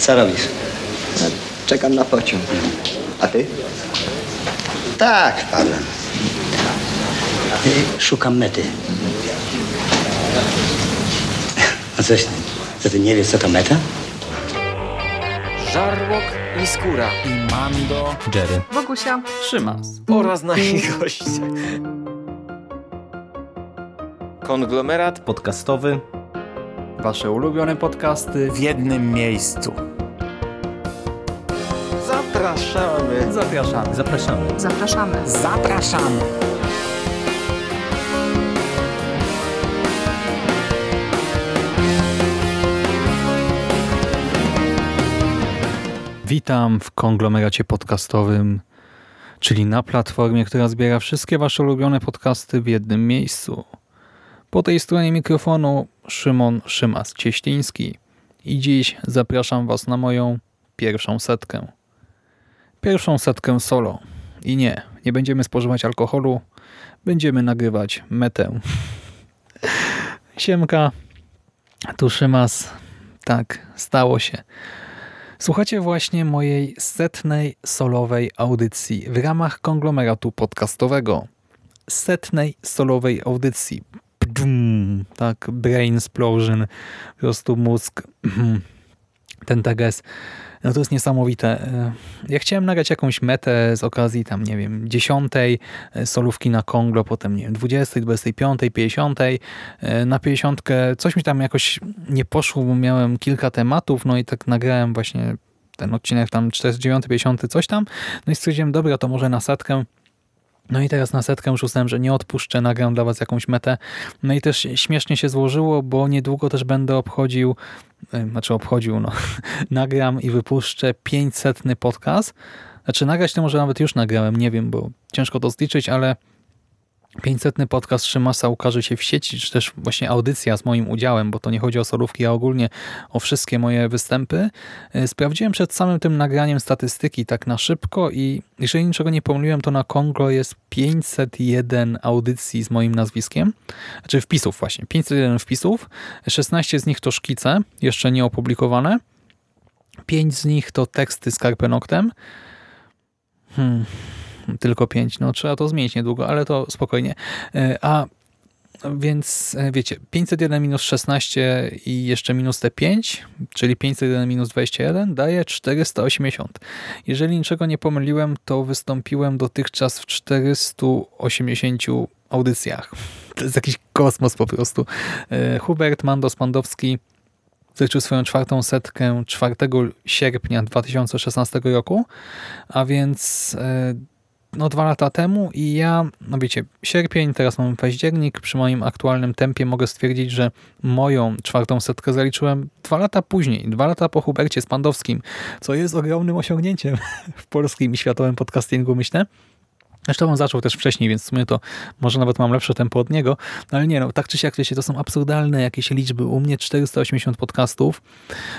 Co robisz? Czekam na pociąg. A ty? Tak, wpadłem. Szukam mety. A coś, co ty nie wiesz, co to meta? Żarłok i Skóra i Mando, Jerry, Wokusia, Szymas. oraz nasi goście. Konglomerat Podcastowy. Wasze ulubione podcasty w jednym miejscu. zapraszamy. Zapraszamy. Zapraszamy. zapraszamy. Zapraszamy! Witam w konglomeracie podcastowym, czyli na platformie, która zbiera wszystkie wasze ulubione podcasty w jednym miejscu. Po tej stronie mikrofonu Szymon Szymas-Cieśliński i dziś zapraszam was na moją pierwszą setkę. Pierwszą setkę solo. I nie, nie będziemy spożywać alkoholu, będziemy nagrywać metę. Siemka, tu Szymas. Tak, stało się. Słuchacie właśnie mojej setnej solowej audycji w ramach konglomeratu podcastowego. Setnej solowej audycji. Pdum, tak, brain explosion, po prostu mózg, ten teges. No to jest niesamowite. Ja chciałem nagrać jakąś metę z okazji tam, nie wiem, dziesiątej solówki na Konglo, potem, nie wiem, 20, 25, 50. Na 50 coś mi tam jakoś nie poszło, bo miałem kilka tematów, no i tak nagrałem właśnie ten odcinek tam 49, 50, coś tam. No i stwierdziłem, dobra, to może na setkę no i teraz na setkę już uznałem, że nie odpuszczę, nagram dla was jakąś metę. No i też śmiesznie się złożyło, bo niedługo też będę obchodził, znaczy obchodził, no, nagram i wypuszczę 500 podcast. Znaczy nagrać to może nawet już nagrałem, nie wiem, bo ciężko to zliczyć, ale 500 podcast Szymasa ukaże się w sieci, czy też właśnie audycja z moim udziałem, bo to nie chodzi o solówki, a ogólnie o wszystkie moje występy. Sprawdziłem przed samym tym nagraniem statystyki tak na szybko i jeżeli niczego nie pomyliłem, to na Kongo jest 501 audycji z moim nazwiskiem, znaczy wpisów właśnie, 501 wpisów, 16 z nich to szkice, jeszcze nie opublikowane, 5 z nich to teksty z Carpenoctem, hmm tylko 5. No trzeba to zmienić niedługo, ale to spokojnie. A więc wiecie, 501 minus 16 i jeszcze minus te 5, czyli 501 minus 21 daje 480. Jeżeli niczego nie pomyliłem, to wystąpiłem dotychczas w 480 audycjach. To jest jakiś kosmos po prostu. Hubert Mandos-Mandowski zaliczył swoją czwartą setkę 4 sierpnia 2016 roku, a więc no dwa lata temu i ja, no wiecie, sierpień, teraz mamy październik, przy moim aktualnym tempie mogę stwierdzić, że moją czwartą setkę zaliczyłem dwa lata później, dwa lata po Hubercie Spandowskim, co jest ogromnym osiągnięciem w polskim i światowym podcastingu, myślę. Zresztą on zaczął też wcześniej, więc w sumie to może nawet mam lepsze tempo od niego, no ale nie no, tak czy siak, to są absurdalne jakieś liczby. U mnie 480 podcastów,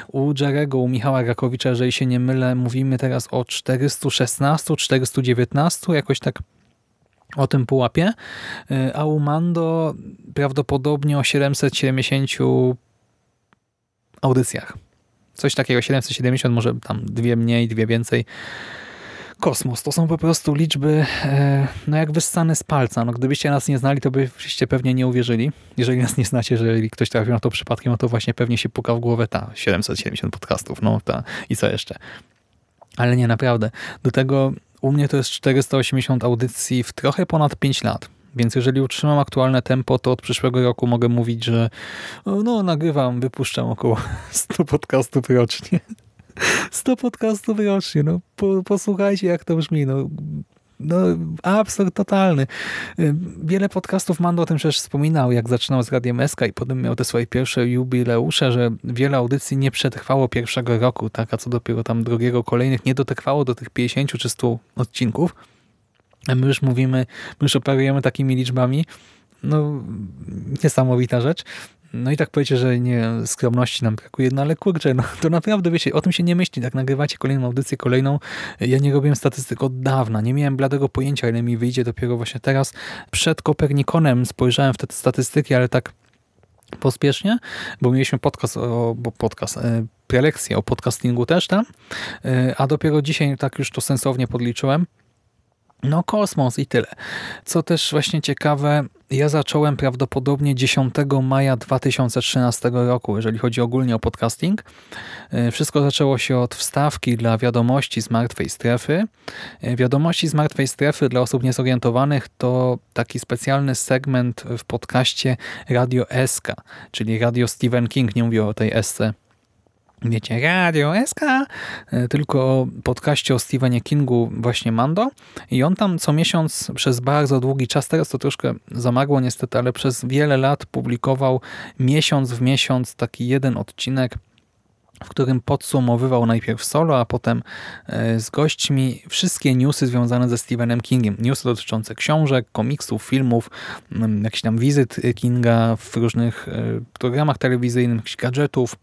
u Jarego, u Michała Rakowicza, jeżeli się nie mylę, mówimy teraz o 416, 419, jakoś tak o tym pułapie, a u Mando prawdopodobnie o 770 audycjach. Coś takiego, 770, może tam dwie mniej, dwie więcej kosmos. To są po prostu liczby, e, no jak wyssane z palca. No gdybyście nas nie znali, to byście pewnie nie uwierzyli. Jeżeli nas nie znacie, jeżeli ktoś trafił na to przypadkiem, no to właśnie pewnie się puka w głowę ta 770 podcastów, no ta i co jeszcze. Ale nie, naprawdę. Do tego u mnie to jest 480 audycji w trochę ponad 5 lat. Więc jeżeli utrzymam aktualne tempo, to od przyszłego roku mogę mówić, że no nagrywam, wypuszczam około 100 podcastów rocznie. 100 podcastów rocznie, no po, posłuchajcie jak to brzmi, no no, absurd totalny. Wiele podcastów Mando o tym przecież wspominał, jak zaczynał z Radiem SK i potem miał te swoje pierwsze jubileusze, że wiele audycji nie przetrwało pierwszego roku, tak, a co dopiero tam drugiego, kolejnych nie dotrwało do tych 50 czy 100 odcinków. My już mówimy, my już operujemy takimi liczbami. No, niesamowita rzecz. No i tak powiecie, że nie skromności nam brakuje, no ale kurczę, no to naprawdę wiecie, o tym się nie myśli, tak nagrywacie kolejną audycję, kolejną. Ja nie robiłem statystyk od dawna, nie miałem bladego pojęcia, ile mi wyjdzie dopiero właśnie teraz. Przed Kopernikonem spojrzałem w te statystyki, ale tak pospiesznie, bo mieliśmy podcast, o, bo podcast, e, prelekcję o podcastingu też tam, e, a dopiero dzisiaj tak już to sensownie podliczyłem, no kosmos i tyle. Co też właśnie ciekawe, ja zacząłem prawdopodobnie 10 maja 2013 roku, jeżeli chodzi ogólnie o podcasting. E, Wszystko zaczęło się od wstawki dla wiadomości z martwej strefy. E, Wiadomości z martwej strefy dla osób niezorientowanych to taki specjalny segment w podcaście Radio SK, czyli Radio Stephen King, nie mówię o tej SC wiecie, Radio SK, e, tylko o podcaście o Stephenie Kingu właśnie Mando i on tam co miesiąc przez bardzo długi czas, teraz to troszkę zamarło niestety, ale przez wiele lat publikował miesiąc w miesiąc taki jeden odcinek w którym podsumowywał najpierw solo, a potem e, z gośćmi wszystkie newsy związane ze Stephenem Kingiem. Newsy dotyczące książek, komiksów, filmów, mm, jakichś tam wizyt Kinga w różnych e, programach telewizyjnych, jakichś gadżetów,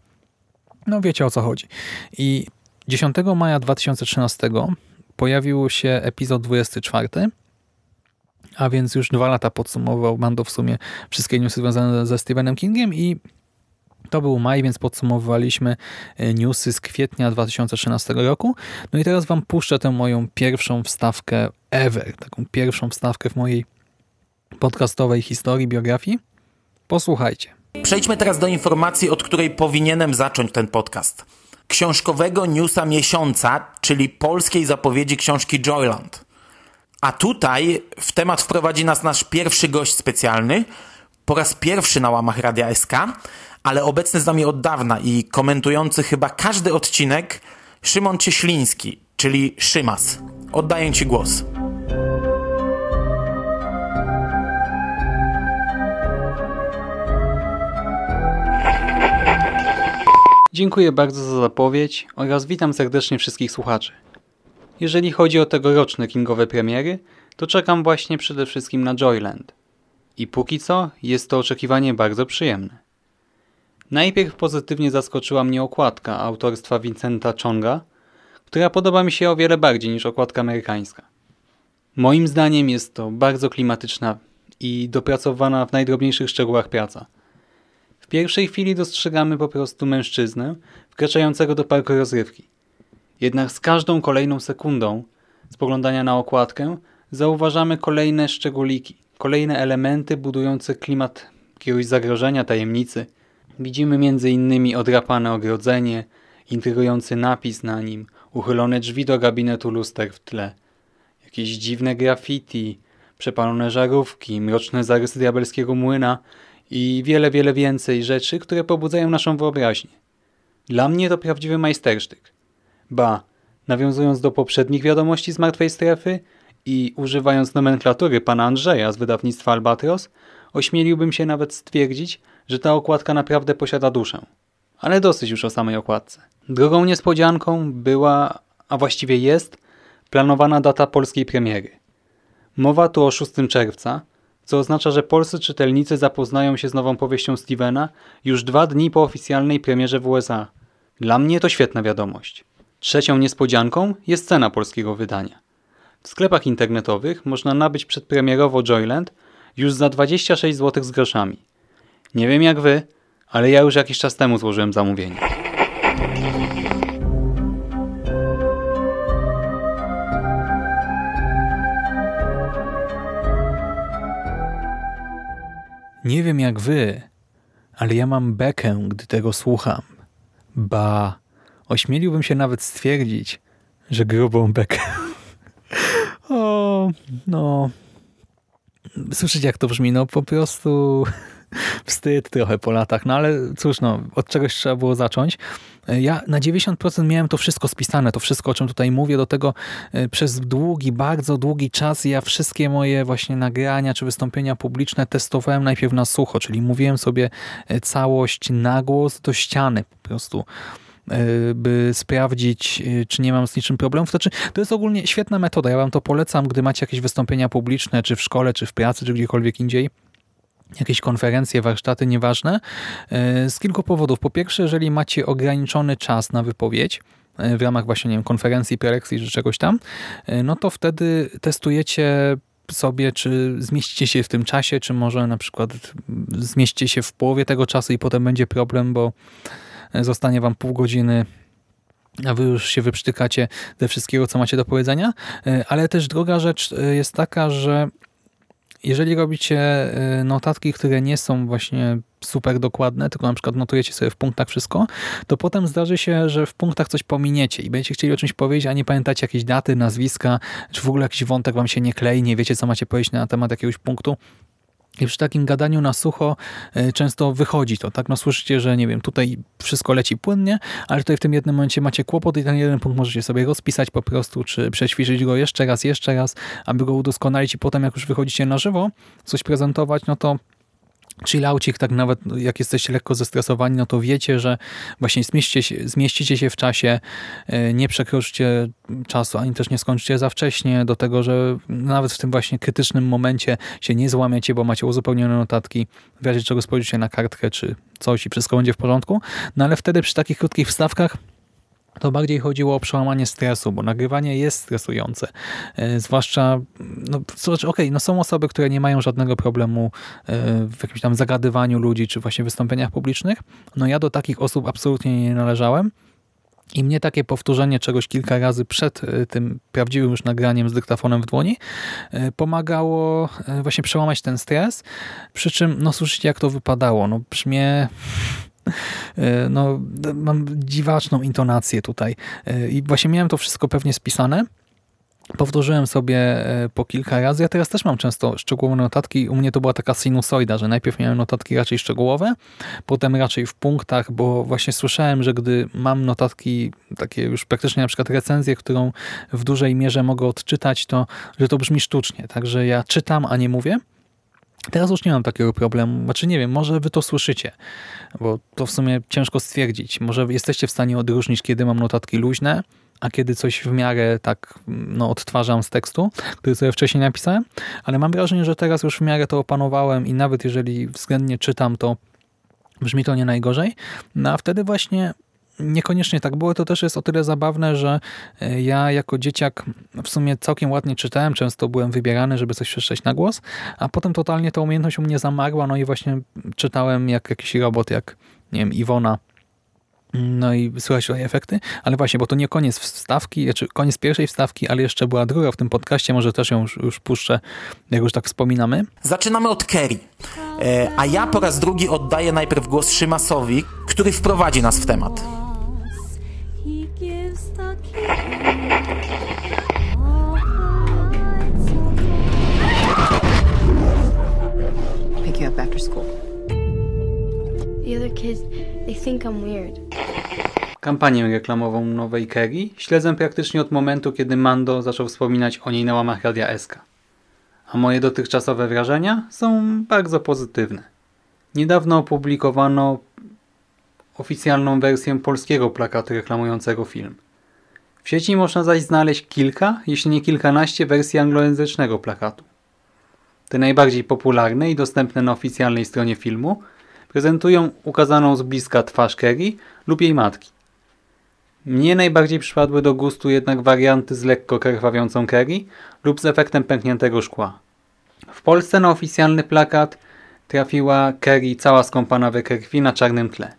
no wiecie o co chodzi. I 10 maja 2013 pojawił się epizod 24, a więc już dwa lata podsumował Mando w sumie wszystkie newsy związane ze Stephenem Kingiem i to był maj, więc podsumowywaliśmy e, newsy z kwietnia 2013 roku. No i teraz wam puszczę tę moją pierwszą wstawkę ever, taką pierwszą wstawkę w mojej podcastowej historii, biografii. Posłuchajcie. Przejdźmy teraz do informacji, od której powinienem zacząć ten podcast. Książkowego newsa miesiąca, czyli polskiej zapowiedzi książki Joyland. A tutaj w temat wprowadzi nas nasz pierwszy gość specjalny, po raz pierwszy na łamach Radia SK, ale obecny z nami od dawna i komentujący chyba każdy odcinek Szymon Cieśliński, czyli Szymas. Oddaję Ci głos. Dziękuję bardzo za zapowiedź oraz witam serdecznie wszystkich słuchaczy. Jeżeli chodzi o tegoroczne kingowe premiery, to czekam właśnie przede wszystkim na Joyland. I póki co jest to oczekiwanie bardzo przyjemne. Najpierw pozytywnie zaskoczyła mnie okładka autorstwa Vincenta Chonga, która podoba mi się o wiele bardziej niż okładka amerykańska. Moim zdaniem jest to bardzo klimatyczna i dopracowana w najdrobniejszych szczegółach praca. Pierwszej chwili dostrzegamy po prostu mężczyznę wkraczającego do parku rozrywki. Jednak z każdą kolejną sekundą spoglądania na okładkę zauważamy kolejne szczególiki, kolejne elementy budujące klimat jakiegoś zagrożenia, tajemnicy. Widzimy m.in. odrapane ogrodzenie, intrygujący napis na nim, uchylone drzwi do gabinetu luster w tle, jakieś dziwne graffiti, przepalone żarówki, mroczne zarysy diabelskiego młyna i wiele, wiele więcej rzeczy, które pobudzają naszą wyobraźnię. Dla mnie to prawdziwy majstersztyk. Ba, nawiązując do poprzednich wiadomości z martwej strefy i używając nomenklatury pana Andrzeja z wydawnictwa Albatros, ośmieliłbym się nawet stwierdzić, że ta okładka naprawdę posiada duszę. Ale dosyć już o samej okładce. Drugą niespodzianką była, a właściwie jest, planowana data polskiej premiery. Mowa tu o 6 czerwca, co oznacza, że polscy czytelnicy zapoznają się z nową powieścią Stevena już dwa dni po oficjalnej premierze w USA. Dla mnie to świetna wiadomość. Trzecią niespodzianką jest cena polskiego wydania. W sklepach internetowych można nabyć przedpremierowo Joyland już za 26 zł z groszami. Nie wiem jak wy, ale ja już jakiś czas temu złożyłem zamówienie. Nie wiem jak wy, ale ja mam bekę, gdy tego słucham. Ba, ośmieliłbym się nawet stwierdzić, że grubą bekę. o, no... Słyszycie jak to brzmi? No po prostu wstyd trochę po latach, no ale cóż, no, od czegoś trzeba było zacząć. Ja na 90% miałem to wszystko spisane, to wszystko, o czym tutaj mówię, do tego e, przez długi, bardzo długi czas ja wszystkie moje właśnie nagrania czy wystąpienia publiczne testowałem najpierw na sucho, czyli mówiłem sobie e, całość na głos do ściany po prostu e, by sprawdzić, czy nie mam z niczym problemów. Znaczy, to jest ogólnie świetna metoda. Ja wam to polecam, gdy macie jakieś wystąpienia publiczne, czy w szkole, czy w pracy, czy gdziekolwiek indziej jakieś konferencje, warsztaty, nieważne, z kilku powodów. Po pierwsze, jeżeli macie ograniczony czas na wypowiedź, w ramach właśnie, nie wiem, konferencji, prelekcji czy czegoś tam, no to wtedy testujecie sobie, czy zmieścicie się w tym czasie, czy może na przykład zmieścicie się w połowie tego czasu i potem będzie problem, bo zostanie wam pół godziny a wy już się wyprztykacie ze wszystkiego, co macie do powiedzenia. Ale też druga rzecz jest taka, że jeżeli robicie y, notatki, które nie są właśnie super dokładne, tylko na przykład notujecie sobie w punktach wszystko, to potem zdarzy się, że w punktach coś pominiecie i będziecie chcieli o czymś powiedzieć, a nie pamiętacie jakieś daty, nazwiska, czy w ogóle jakiś wątek wam się nie klei, nie wiecie, co macie powiedzieć na temat jakiegoś punktu, i przy takim gadaniu na sucho e, często wychodzi to, tak? No słyszycie, że nie wiem, tutaj wszystko leci płynnie, ale tutaj w tym jednym momencie macie kłopot i ten jeden punkt możecie sobie rozpisać po prostu, czy przećwiczyć go jeszcze raz, jeszcze raz, aby go udoskonalić i potem jak już wychodzicie na żywo, coś prezentować, no to chillaucik, tak nawet jak jesteście lekko zestresowani, no to wiecie, że właśnie zmieścicie się, zmieścicie się w czasie, e, nie przekroczycie czasu, ani też nie skończycie za wcześnie, do tego, że nawet w tym właśnie krytycznym momencie się nie złamiecie, bo macie uzupełnione notatki, w razie czego spojrzycie na kartkę czy coś i wszystko będzie w porządku, no ale wtedy przy takich krótkich wstawkach to bardziej chodziło o przełamanie stresu, bo nagrywanie jest stresujące. E, zwłaszcza, no, znaczy, okej, okay, no są osoby, które nie mają żadnego problemu e, w jakimś tam zagadywaniu ludzi, czy właśnie wystąpieniach publicznych. No ja do takich osób absolutnie nie należałem. I mnie takie powtórzenie czegoś kilka razy przed e, tym prawdziwym już nagraniem z dyktafonem w dłoni pomagało właśnie przełamać ten stres. Przy czym, no słyszycie jak to wypadało. No brzmię E, no, mam dziwaczną intonację tutaj e, i właśnie miałem to wszystko pewnie spisane. Powtórzyłem sobie e, po kilka razy. Ja teraz też mam często szczegółowe notatki. U mnie to była taka sinusoida, że najpierw miałem notatki raczej szczegółowe, potem raczej w punktach, bo właśnie słyszałem, że gdy mam notatki, takie już praktycznie na przykład recenzję, którą w dużej mierze mogę odczytać, to że to brzmi sztucznie. Także ja czytam, a nie mówię. Teraz już nie mam takiego problemu. Znaczy nie wiem, może wy to słyszycie, bo to w sumie ciężko stwierdzić. Może jesteście w stanie odróżnić, kiedy mam notatki luźne, a kiedy coś w miarę tak no, odtwarzam z tekstu, który sobie wcześniej napisałem, ale mam wrażenie, że teraz już w miarę to opanowałem i nawet jeżeli względnie czytam, to brzmi to nie najgorzej. No a wtedy właśnie niekoniecznie tak było. To też jest o tyle zabawne, że e, ja jako dzieciak w sumie całkiem ładnie czytałem, często byłem wybierany, żeby coś przeczytać na głos, a potem totalnie ta umiejętność u mnie zamarła, no i właśnie czytałem jak jakiś robot, jak nie wiem, Iwona no i słychać tutaj efekty, ale właśnie, bo to nie koniec wstawki, znaczy koniec pierwszej wstawki, ale jeszcze była druga w tym podcaście, może też ją już, już puszczę, jak już tak wspominamy. Zaczynamy od Kerry, e, a ja po raz drugi oddaję najpierw głos Szymasowi, który wprowadzi nas w temat. Pick you up after school. The other kids, they think I'm weird. Kampanię reklamową nowej Kerry śledzę praktycznie od momentu, kiedy Mando zaczął wspominać o niej na łamach Radia SK. A moje dotychczasowe wrażenia są bardzo pozytywne. Niedawno opublikowano oficjalną wersję polskiego plakatu reklamującego film. W sieci można zaś znaleźć kilka, jeśli nie kilkanaście wersji anglojęzycznego plakatu. Te najbardziej popularne i dostępne na oficjalnej stronie filmu prezentują ukazaną z bliska twarz Kerry lub jej matki. Mnie najbardziej przypadły do gustu jednak warianty z lekko krwawiącą Kerry lub z efektem pękniętego szkła. W Polsce na oficjalny plakat trafiła Kerry cała skąpana we krwi na czarnym tle.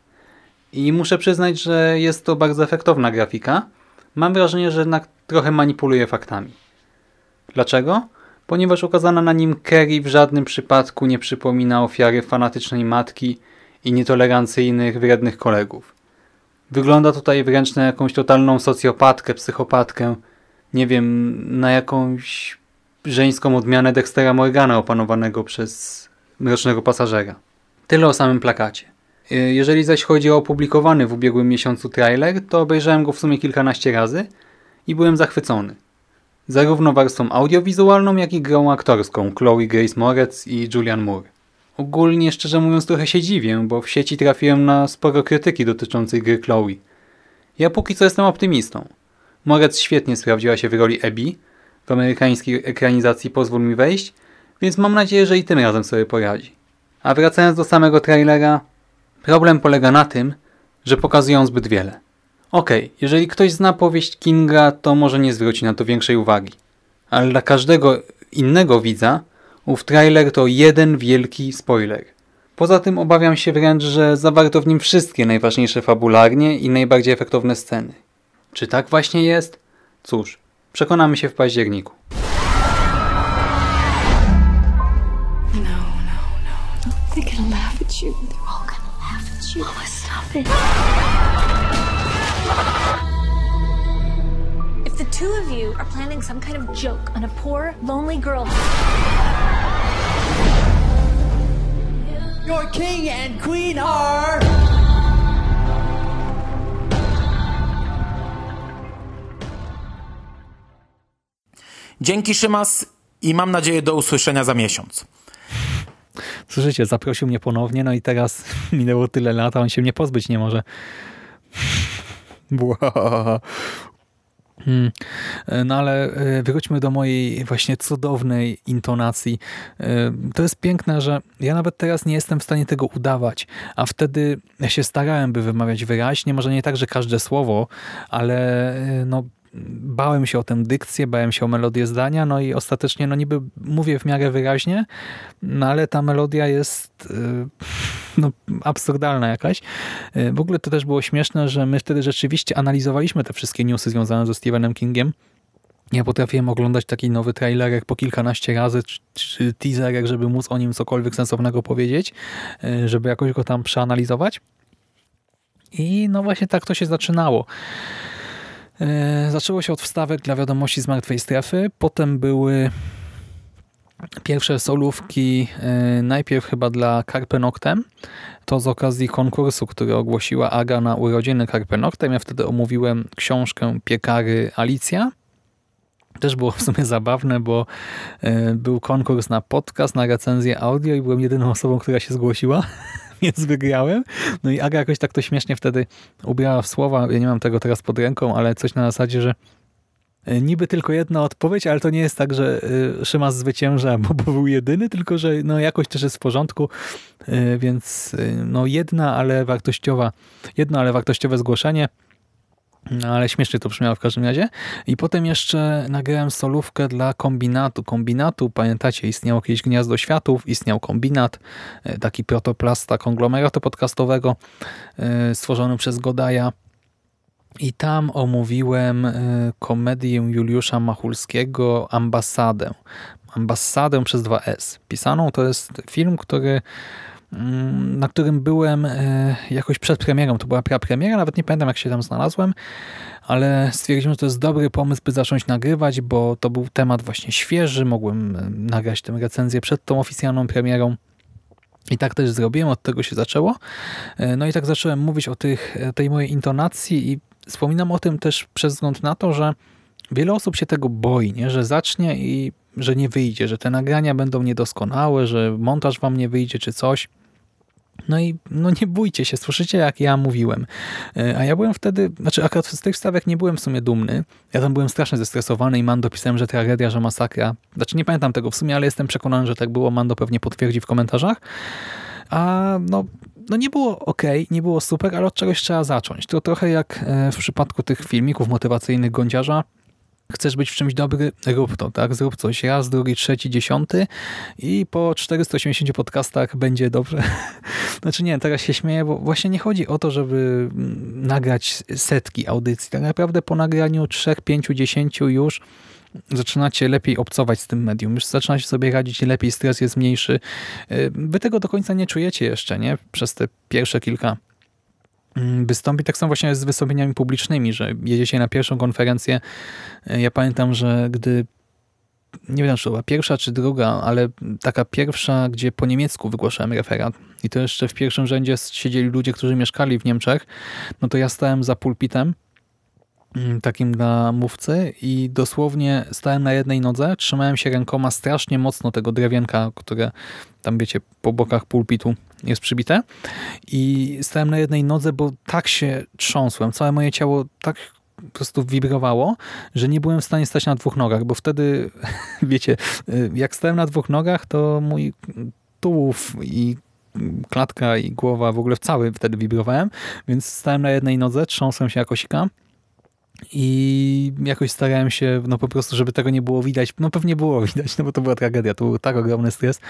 I muszę przyznać, że jest to bardzo efektowna grafika. Mam wrażenie, że jednak trochę manipuluje faktami. Dlaczego? Ponieważ ukazana na nim Kerry w żadnym przypadku nie przypomina ofiary fanatycznej matki i nietolerancyjnych, wrednych kolegów. Wygląda tutaj wręcz na jakąś totalną socjopatkę, psychopatkę, nie wiem, na jakąś żeńską odmianę Dextera Morgana opanowanego przez mrocznego pasażera. Tyle o samym plakacie. Y, jeżeli zaś chodzi o opublikowany w ubiegłym miesiącu trailer, to obejrzałem go w sumie kilkanaście razy i byłem zachwycony. Zarówno warstwą audiowizualną, jak i grą aktorską Chloe Grace Moretz i Julian Moore. Ogólnie, szczerze mówiąc, trochę się dziwię, bo w sieci trafiłem na sporo krytyki dotyczącej gry Chloe. Ja póki co jestem optymistą. Moretz świetnie sprawdziła się w roli Abby w amerykańskiej ekranizacji Pozwól mi wejść, więc mam nadzieję, że i tym razem sobie poradzi. A wracając do samego trailera, problem polega na tym, że pokazują zbyt wiele. Okej, okay, jeżeli ktoś zna powieść Kinga, to może nie zwróci na to większej uwagi. Ale dla każdego innego widza, ów trailer to jeden wielki spoiler. Poza tym obawiam się wręcz, że zawarto w nim wszystkie najważniejsze fabularnie i najbardziej efektowne sceny. Czy tak właśnie jest? Cóż, przekonamy się w październiku. They're gonna laugh you. Mama, stop it. If the two of you are planning some kind of joke on a poor, lonely girl, Your king and queen are. Dzięki Szymas i mam nadzieję do usłyszenia za miesiąc. Słyszycie, zaprosił mnie ponownie, no i teraz minęło tyle lat, a on się mnie pozbyć nie może. Bła. Hmm. No ale e, wróćmy do mojej właśnie cudownej intonacji. E, To jest piękne, że ja nawet teraz nie jestem w stanie tego udawać, a wtedy ja się starałem, by wymawiać wyraźnie, może nie tak, że każde słowo, ale e, no bałem się o tę dykcję, bałem się o melodię zdania, no i ostatecznie no niby mówię w miarę wyraźnie, no ale ta melodia jest y, no, absurdalna jakaś. Y, W ogóle to też było śmieszne, że my wtedy rzeczywiście analizowaliśmy te wszystkie newsy związane ze Stephenem Kingiem. Ja potrafiłem oglądać taki nowy trailerek po kilkanaście razy, czy, czy teaserek, żeby móc o nim cokolwiek sensownego powiedzieć, y, żeby jakoś go tam przeanalizować. I no właśnie tak to się zaczynało. E, Zaczęło się od wstawek dla wiadomości z martwej strefy, potem były pierwsze solówki, e, najpierw chyba dla Carpe Noctem, to z okazji konkursu, który ogłosiła Aga na urodziny Carpe Noctem. Ja wtedy omówiłem książkę Piekary Alicja. Też było w sumie zabawne, bo e, był konkurs na podcast, na recenzję audio i byłem jedyną osobą, która się zgłosiła, więc wygrałem. No i Aga jakoś tak to śmiesznie wtedy ubrała w słowa, ja nie mam tego teraz pod ręką, ale coś na zasadzie, że e, niby tylko jedna odpowiedź, ale to nie jest tak, że e, Szymas zwycięża, bo, bo był jedyny, tylko że no jakoś też jest w porządku, e, więc no jedna, ale wartościowa, jedno, ale wartościowe zgłoszenie. No, ale śmiesznie to brzmiało w każdym razie. I potem jeszcze nagrałem solówkę dla kombinatu. Kombinatu, pamiętacie, istniało kiedyś Gniazdo Światów, istniał kombinat, e, taki protoplasta konglomeratu podcastowego e, stworzony przez Godaja. I tam omówiłem e, komedię Juliusza Machulskiego Ambasadę. Ambasadę przez 2S. Pisaną to jest film, który na którym byłem e, jakoś przed premierą. To była prapremiera, nawet nie pamiętam jak się tam znalazłem, ale stwierdziłem, że to jest dobry pomysł, by zacząć nagrywać, bo to był temat właśnie świeży, mogłem e, nagrać tę recenzję przed tą oficjalną premierą. I tak też zrobiłem, od tego się zaczęło. E, No i tak zacząłem mówić o tych, tej mojej intonacji i wspominam o tym też przez wzgląd na to, że wiele osób się tego boi, nie? że zacznie i że nie wyjdzie, że te nagrania będą niedoskonałe, że montaż wam nie wyjdzie czy coś. No i no nie bójcie się, słyszycie jak ja mówiłem. E, A ja byłem wtedy, znaczy akurat z tych wstawek nie byłem w sumie dumny. Ja tam byłem strasznie zestresowany i Mando pisałem, że tragedia, że masakra. Znaczy nie pamiętam tego w sumie, ale jestem przekonany, że tak było. Mando pewnie potwierdzi w komentarzach. A no, no nie było ok, nie było super, ale od czegoś trzeba zacząć. To trochę jak e, w przypadku tych filmików motywacyjnych Gądziarza, Chcesz być w czymś dobry? Rób to, tak? Zrób coś raz, drugi, trzeci, dziesiąty i po 480 podcastach będzie dobrze. Znaczy nie, teraz się śmieję, bo właśnie nie chodzi o to, żeby mm, nagrać setki audycji. Tak naprawdę po nagraniu 3, 5, 10 już zaczynacie lepiej obcować z tym medium, już zaczynacie sobie radzić lepiej, stres jest mniejszy. Yy, Wy tego do końca nie czujecie jeszcze, nie? Przez te pierwsze kilka mm, wystąpień. Tak samo właśnie z wystąpieniami publicznymi, że jedziecie na pierwszą konferencję. Ja pamiętam, że gdy nie wiem, czy to była pierwsza czy druga, ale taka pierwsza, gdzie po niemiecku wygłaszałem referat i to jeszcze w pierwszym rzędzie siedzieli ludzie, którzy mieszkali w Niemczech, no to ja stałem za pulpitem takim dla mówcy i dosłownie stałem na jednej nodze, trzymałem się rękoma strasznie mocno tego drewienka, które tam wiecie, po bokach pulpitu jest przybite i stałem na jednej nodze, bo tak się trząsłem, całe moje ciało tak po prostu wibrowało, że nie byłem w stanie stać na dwóch nogach, bo wtedy, wiecie, jak stałem na dwóch nogach, to mój tułów i klatka i głowa w ogóle w cały wtedy wibrowałem, więc stałem na jednej nodze, trząsłem się jako sika I jakoś starałem się, no po prostu, żeby tego nie było widać. No pewnie było widać, no bo to była tragedia, to był tak ogromny stres,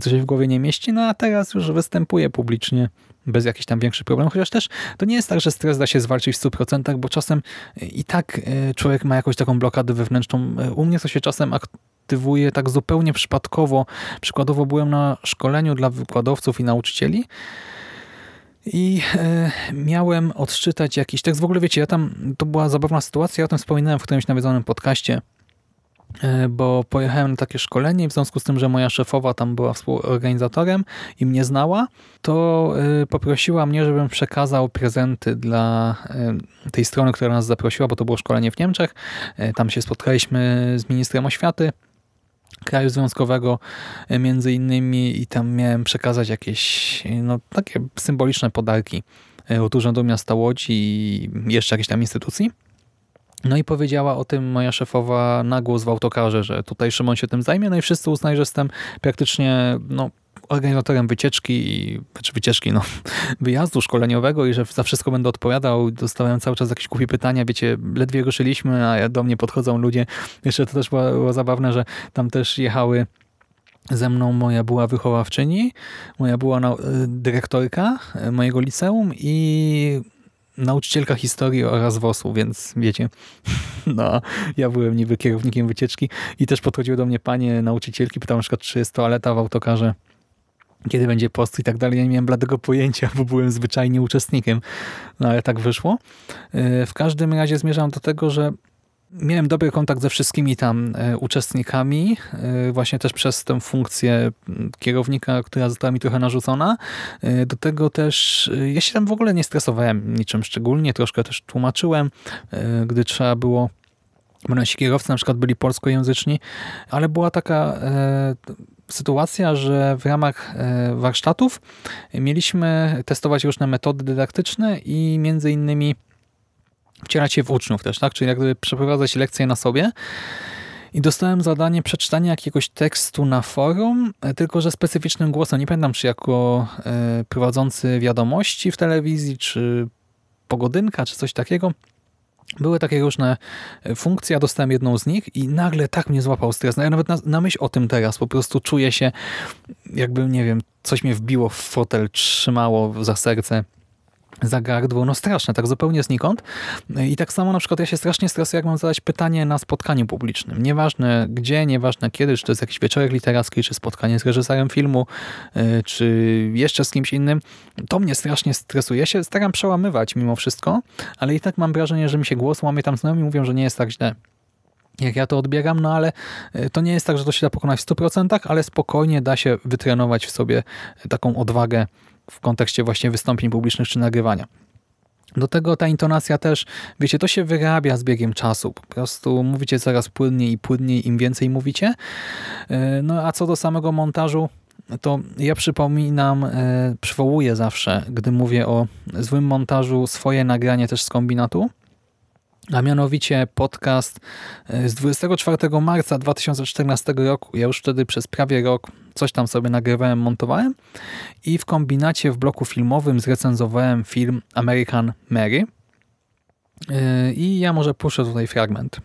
co się w głowie nie mieści, no a teraz już występuję publicznie bez jakichś tam większych problemów, chociaż też to nie jest tak, że stres da się zwalczyć w 100%, bo czasem i tak e, człowiek ma jakąś taką blokadę wewnętrzną. E, u mnie to się czasem aktywuje tak zupełnie przypadkowo. Przykładowo byłem na szkoleniu dla wykładowców i nauczycieli i e, miałem odczytać jakiś tekst. W ogóle wiecie, ja tam, to była zabawna sytuacja, ja o tym wspominałem w którymś nawiedzonym podcaście, e, bo pojechałem na takie szkolenie w związku z tym, że moja szefowa tam była współorganizatorem i mnie znała, to e, poprosiła mnie, żebym przekazał prezenty dla e, tej strony, która nas zaprosiła, bo to było szkolenie w Niemczech. E, tam się spotkaliśmy z ministrem oświaty kraju związkowego e, między innymi i tam miałem przekazać jakieś no, takie symboliczne podarki e, od Urzędu Miasta Łodzi i jeszcze jakiejś tam instytucji. No i powiedziała o tym moja szefowa na głos w autokarze, że tutaj Szymon się tym zajmie, no i wszyscy uznali, że jestem praktycznie no, organizatorem wycieczki, czy wycieczki, no, wyjazdu szkoleniowego i że za wszystko będę odpowiadał. Dostałem cały czas jakieś głupie pytania, wiecie, ledwie ruszyliśmy, a do mnie podchodzą ludzie. Jeszcze to też było, było zabawne, że tam też jechały ze mną moja była wychowawczyni, moja była dyrektorka mojego liceum i nauczycielka historii oraz WOS-u, więc wiecie, no, ja byłem niby kierownikiem wycieczki i też podchodziły do mnie panie nauczycielki, pytały na przykład, czy jest toaleta w autokarze kiedy będzie post i tak dalej. Ja nie miałem bladego pojęcia, bo byłem zwyczajnie uczestnikiem, no ale tak wyszło. E, w każdym razie zmierzam do tego, że miałem dobry kontakt ze wszystkimi tam e, uczestnikami, e, właśnie też przez tę funkcję kierownika, która została mi trochę narzucona. Do tego też, ja się tam w ogóle nie stresowałem niczym szczególnie, troszkę też tłumaczyłem, gdy trzeba było bo nasi kierowcy na przykład byli polskojęzyczni, ale była taka sytuacja, że w ramach e, warsztatów mieliśmy testować różne metody dydaktyczne i między innymi wcierać się w uczniów też, tak? czyli jakby przeprowadzać lekcje na sobie. I dostałem zadanie przeczytania jakiegoś tekstu na forum, e, tylko że specyficznym głosem. Nie pamiętam, czy jako e, prowadzący wiadomości w telewizji, czy pogodynka, czy coś takiego. Były takie różne e, funkcje, ja dostałem jedną z nich i nagle tak mnie złapał stres. No ja nawet na, na myśl o tym teraz po prostu czuję się, jakby, nie wiem, coś mnie wbiło w fotel, trzymało za serce za gardło, no straszne, tak zupełnie znikąd. I tak samo na przykład ja się strasznie stresuję, jak mam zadać pytanie na spotkaniu publicznym. Nieważne gdzie, nieważne kiedy, czy to jest jakiś wieczorek literacki, czy spotkanie z reżyserem filmu, y, czy jeszcze z kimś innym. To mnie strasznie stresuje. Ja się staram przełamywać mimo wszystko, ale i tak mam wrażenie, że mi się głos łamie tam znajomi mówią, że nie jest tak źle jak ja to odbieram, no ale y, to nie jest tak, że to się da pokonać w 100%, ale spokojnie da się wytrenować w sobie taką odwagę w kontekście właśnie wystąpień publicznych czy nagrywania. Do tego ta intonacja też, wiecie, to się wyrabia z biegiem czasu. Po prostu mówicie coraz płynniej i płynniej, im więcej mówicie. E, no a co do samego montażu, to ja przypominam, e, przywołuję zawsze, gdy mówię o złym montażu, swoje nagranie też z kombinatu a mianowicie podcast e, z 24 marca 2014 roku. Ja już wtedy przez prawie rok coś tam sobie nagrywałem, montowałem i w kombinacie w bloku filmowym zrecenzowałem film American Mary. E, I ja może puszczę tutaj fragment.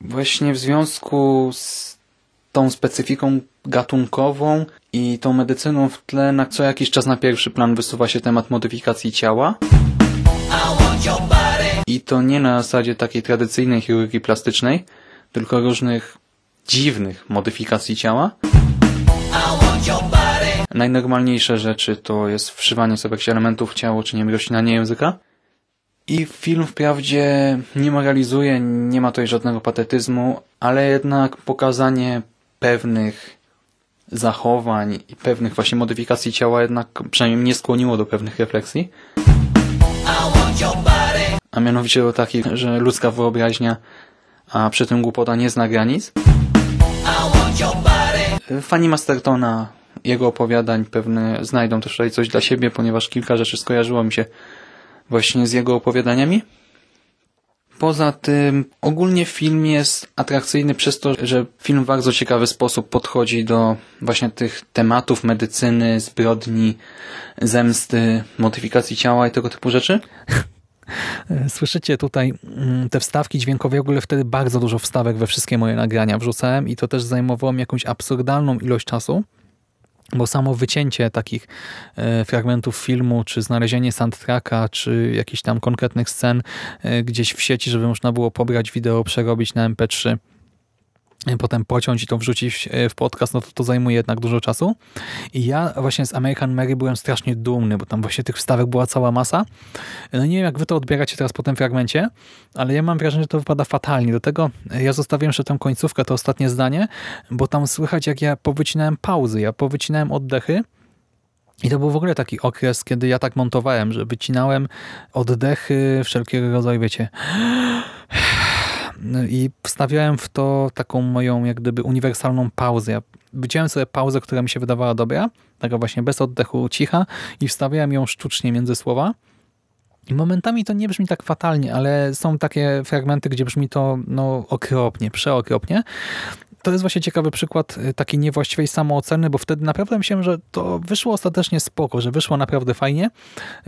Właśnie w związku z tą specyfiką gatunkową i tą medycyną w tle na co jakiś czas na pierwszy plan wysuwa się temat modyfikacji ciała. I to nie na zasadzie takiej tradycyjnej chirurgii plastycznej, tylko różnych dziwnych modyfikacji ciała. Najnormalniejsze rzeczy to jest wszywanie sobie jakichś elementów w ciało, czy nie wiem, roślinanie języka. I film wprawdzie nie moralizuje, nie ma tutaj żadnego patetyzmu, ale jednak pokazanie pewnych zachowań i pewnych właśnie modyfikacji ciała jednak przynajmniej mnie skłoniło do pewnych refleksji. A mianowicie do takich, że ludzka wyobraźnia, a przy tym głupota nie zna granic. Fani Mastertona, jego opowiadań pewne znajdą też tutaj coś dla siebie, ponieważ kilka rzeczy skojarzyło mi się właśnie z jego opowiadaniami. Poza tym ogólnie film jest atrakcyjny przez to, że film w bardzo ciekawy sposób podchodzi do właśnie tych tematów medycyny, zbrodni, zemsty, modyfikacji ciała i tego typu rzeczy. Słyszycie tutaj mm, te wstawki dźwiękowe. W ogóle wtedy bardzo dużo wstawek we wszystkie moje nagrania wrzucałem i to też zajmowało mi jakąś absurdalną ilość czasu bo samo wycięcie takich e, fragmentów filmu, czy znalezienie soundtracka, czy jakichś tam konkretnych scen e, gdzieś w sieci, żeby można było pobrać wideo, przerobić na MP3, potem pociąć i to wrzucić w podcast, no to to zajmuje jednak dużo czasu. I ja właśnie z American Mary byłem strasznie dumny, bo tam właśnie tych wstawek była cała masa. No nie wiem, jak wy to odbieracie teraz po tym fragmencie, ale ja mam wrażenie, że to wypada fatalnie. Do tego ja zostawiłem jeszcze tę końcówkę, to ostatnie zdanie, bo tam słychać, jak ja powycinałem pauzy, ja powycinałem oddechy, i to był w ogóle taki okres, kiedy ja tak montowałem, że wycinałem oddechy, wszelkiego rodzaju, wiecie, i wstawiałem w to taką moją jak gdyby uniwersalną pauzę. Ja wyciąłem sobie pauzę, która mi się wydawała dobra, taka właśnie bez oddechu, cicha i wstawiałem ją sztucznie między słowa. I momentami to nie brzmi tak fatalnie, ale są takie fragmenty, gdzie brzmi to no, okropnie, przeokropnie. To jest właśnie ciekawy przykład y, takiej niewłaściwej samooceny, bo wtedy naprawdę myślałem, że to wyszło ostatecznie spoko, że wyszło naprawdę fajnie,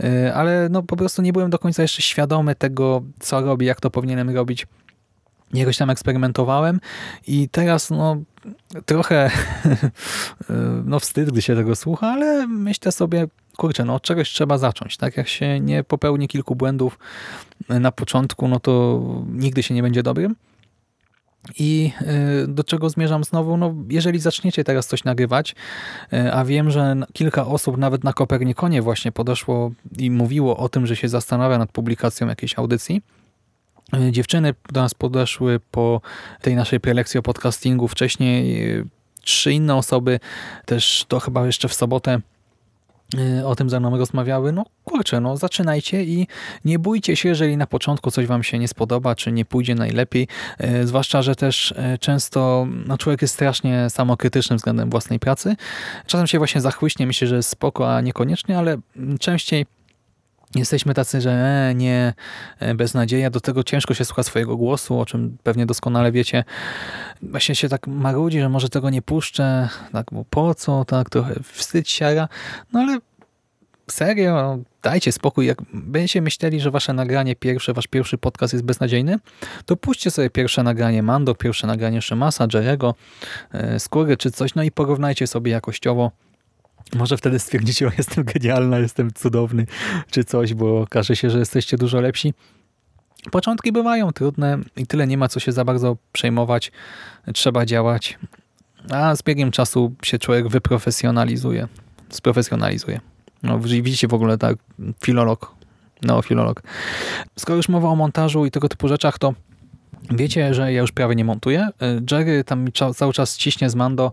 y, ale no po prostu nie byłem do końca jeszcze świadomy tego, co robię, jak to powinienem robić jakoś tam eksperymentowałem i teraz no trochę no wstyd, gdy się tego słucha, ale myślę sobie, kurczę, no od czegoś trzeba zacząć, tak? Jak się nie popełni kilku błędów na początku, no to nigdy się nie będzie dobrym. I y, do czego zmierzam znowu? No, jeżeli zaczniecie teraz coś nagrywać, y, a wiem, że kilka osób nawet na Kopernikonie właśnie podeszło i mówiło o tym, że się zastanawia nad publikacją jakiejś audycji, dziewczyny do nas podeszły po tej naszej prelekcji o podcastingu. Wcześniej e, trzy inne osoby też to chyba jeszcze w sobotę e, o tym ze mną rozmawiały, no kurczę, no zaczynajcie i nie bójcie się, jeżeli na początku coś wam się nie spodoba, czy nie pójdzie najlepiej, zwłaszcza, że też często no, człowiek jest strasznie samokrytyczny względem własnej pracy. Czasem się właśnie zachłyśnie, myślę, że jest spoko, a niekoniecznie, ale częściej Jesteśmy tacy, że e, nie, e, beznadzieja, do tego ciężko się słucha swojego głosu, o czym pewnie doskonale wiecie. Właśnie się tak marudzi, że może tego nie puszczę, tak, bo po co, tak, trochę wstyd siara, no ale serio, dajcie spokój. Jak będziecie myśleli, że wasze nagranie pierwsze, wasz pierwszy podcast jest beznadziejny, to puśćcie sobie pierwsze nagranie Mando, pierwsze nagranie Szymasa, Jerego, e, Skóry czy coś, no i porównajcie sobie jakościowo może wtedy stwierdzicie, o jestem genialna, jestem cudowny, czy coś, bo okaże się, że jesteście dużo lepsi. Początki bywają trudne i tyle nie ma co się za bardzo przejmować. Trzeba działać. A z biegiem czasu się człowiek wyprofesjonalizuje. Sprofesjonalizuje. No, widzicie w ogóle tak, filolog, neofilolog. Skoro już mowa o montażu i tego typu rzeczach, to wiecie, że ja już prawie nie montuję. Jerry tam cały czas ciśnie z Mando,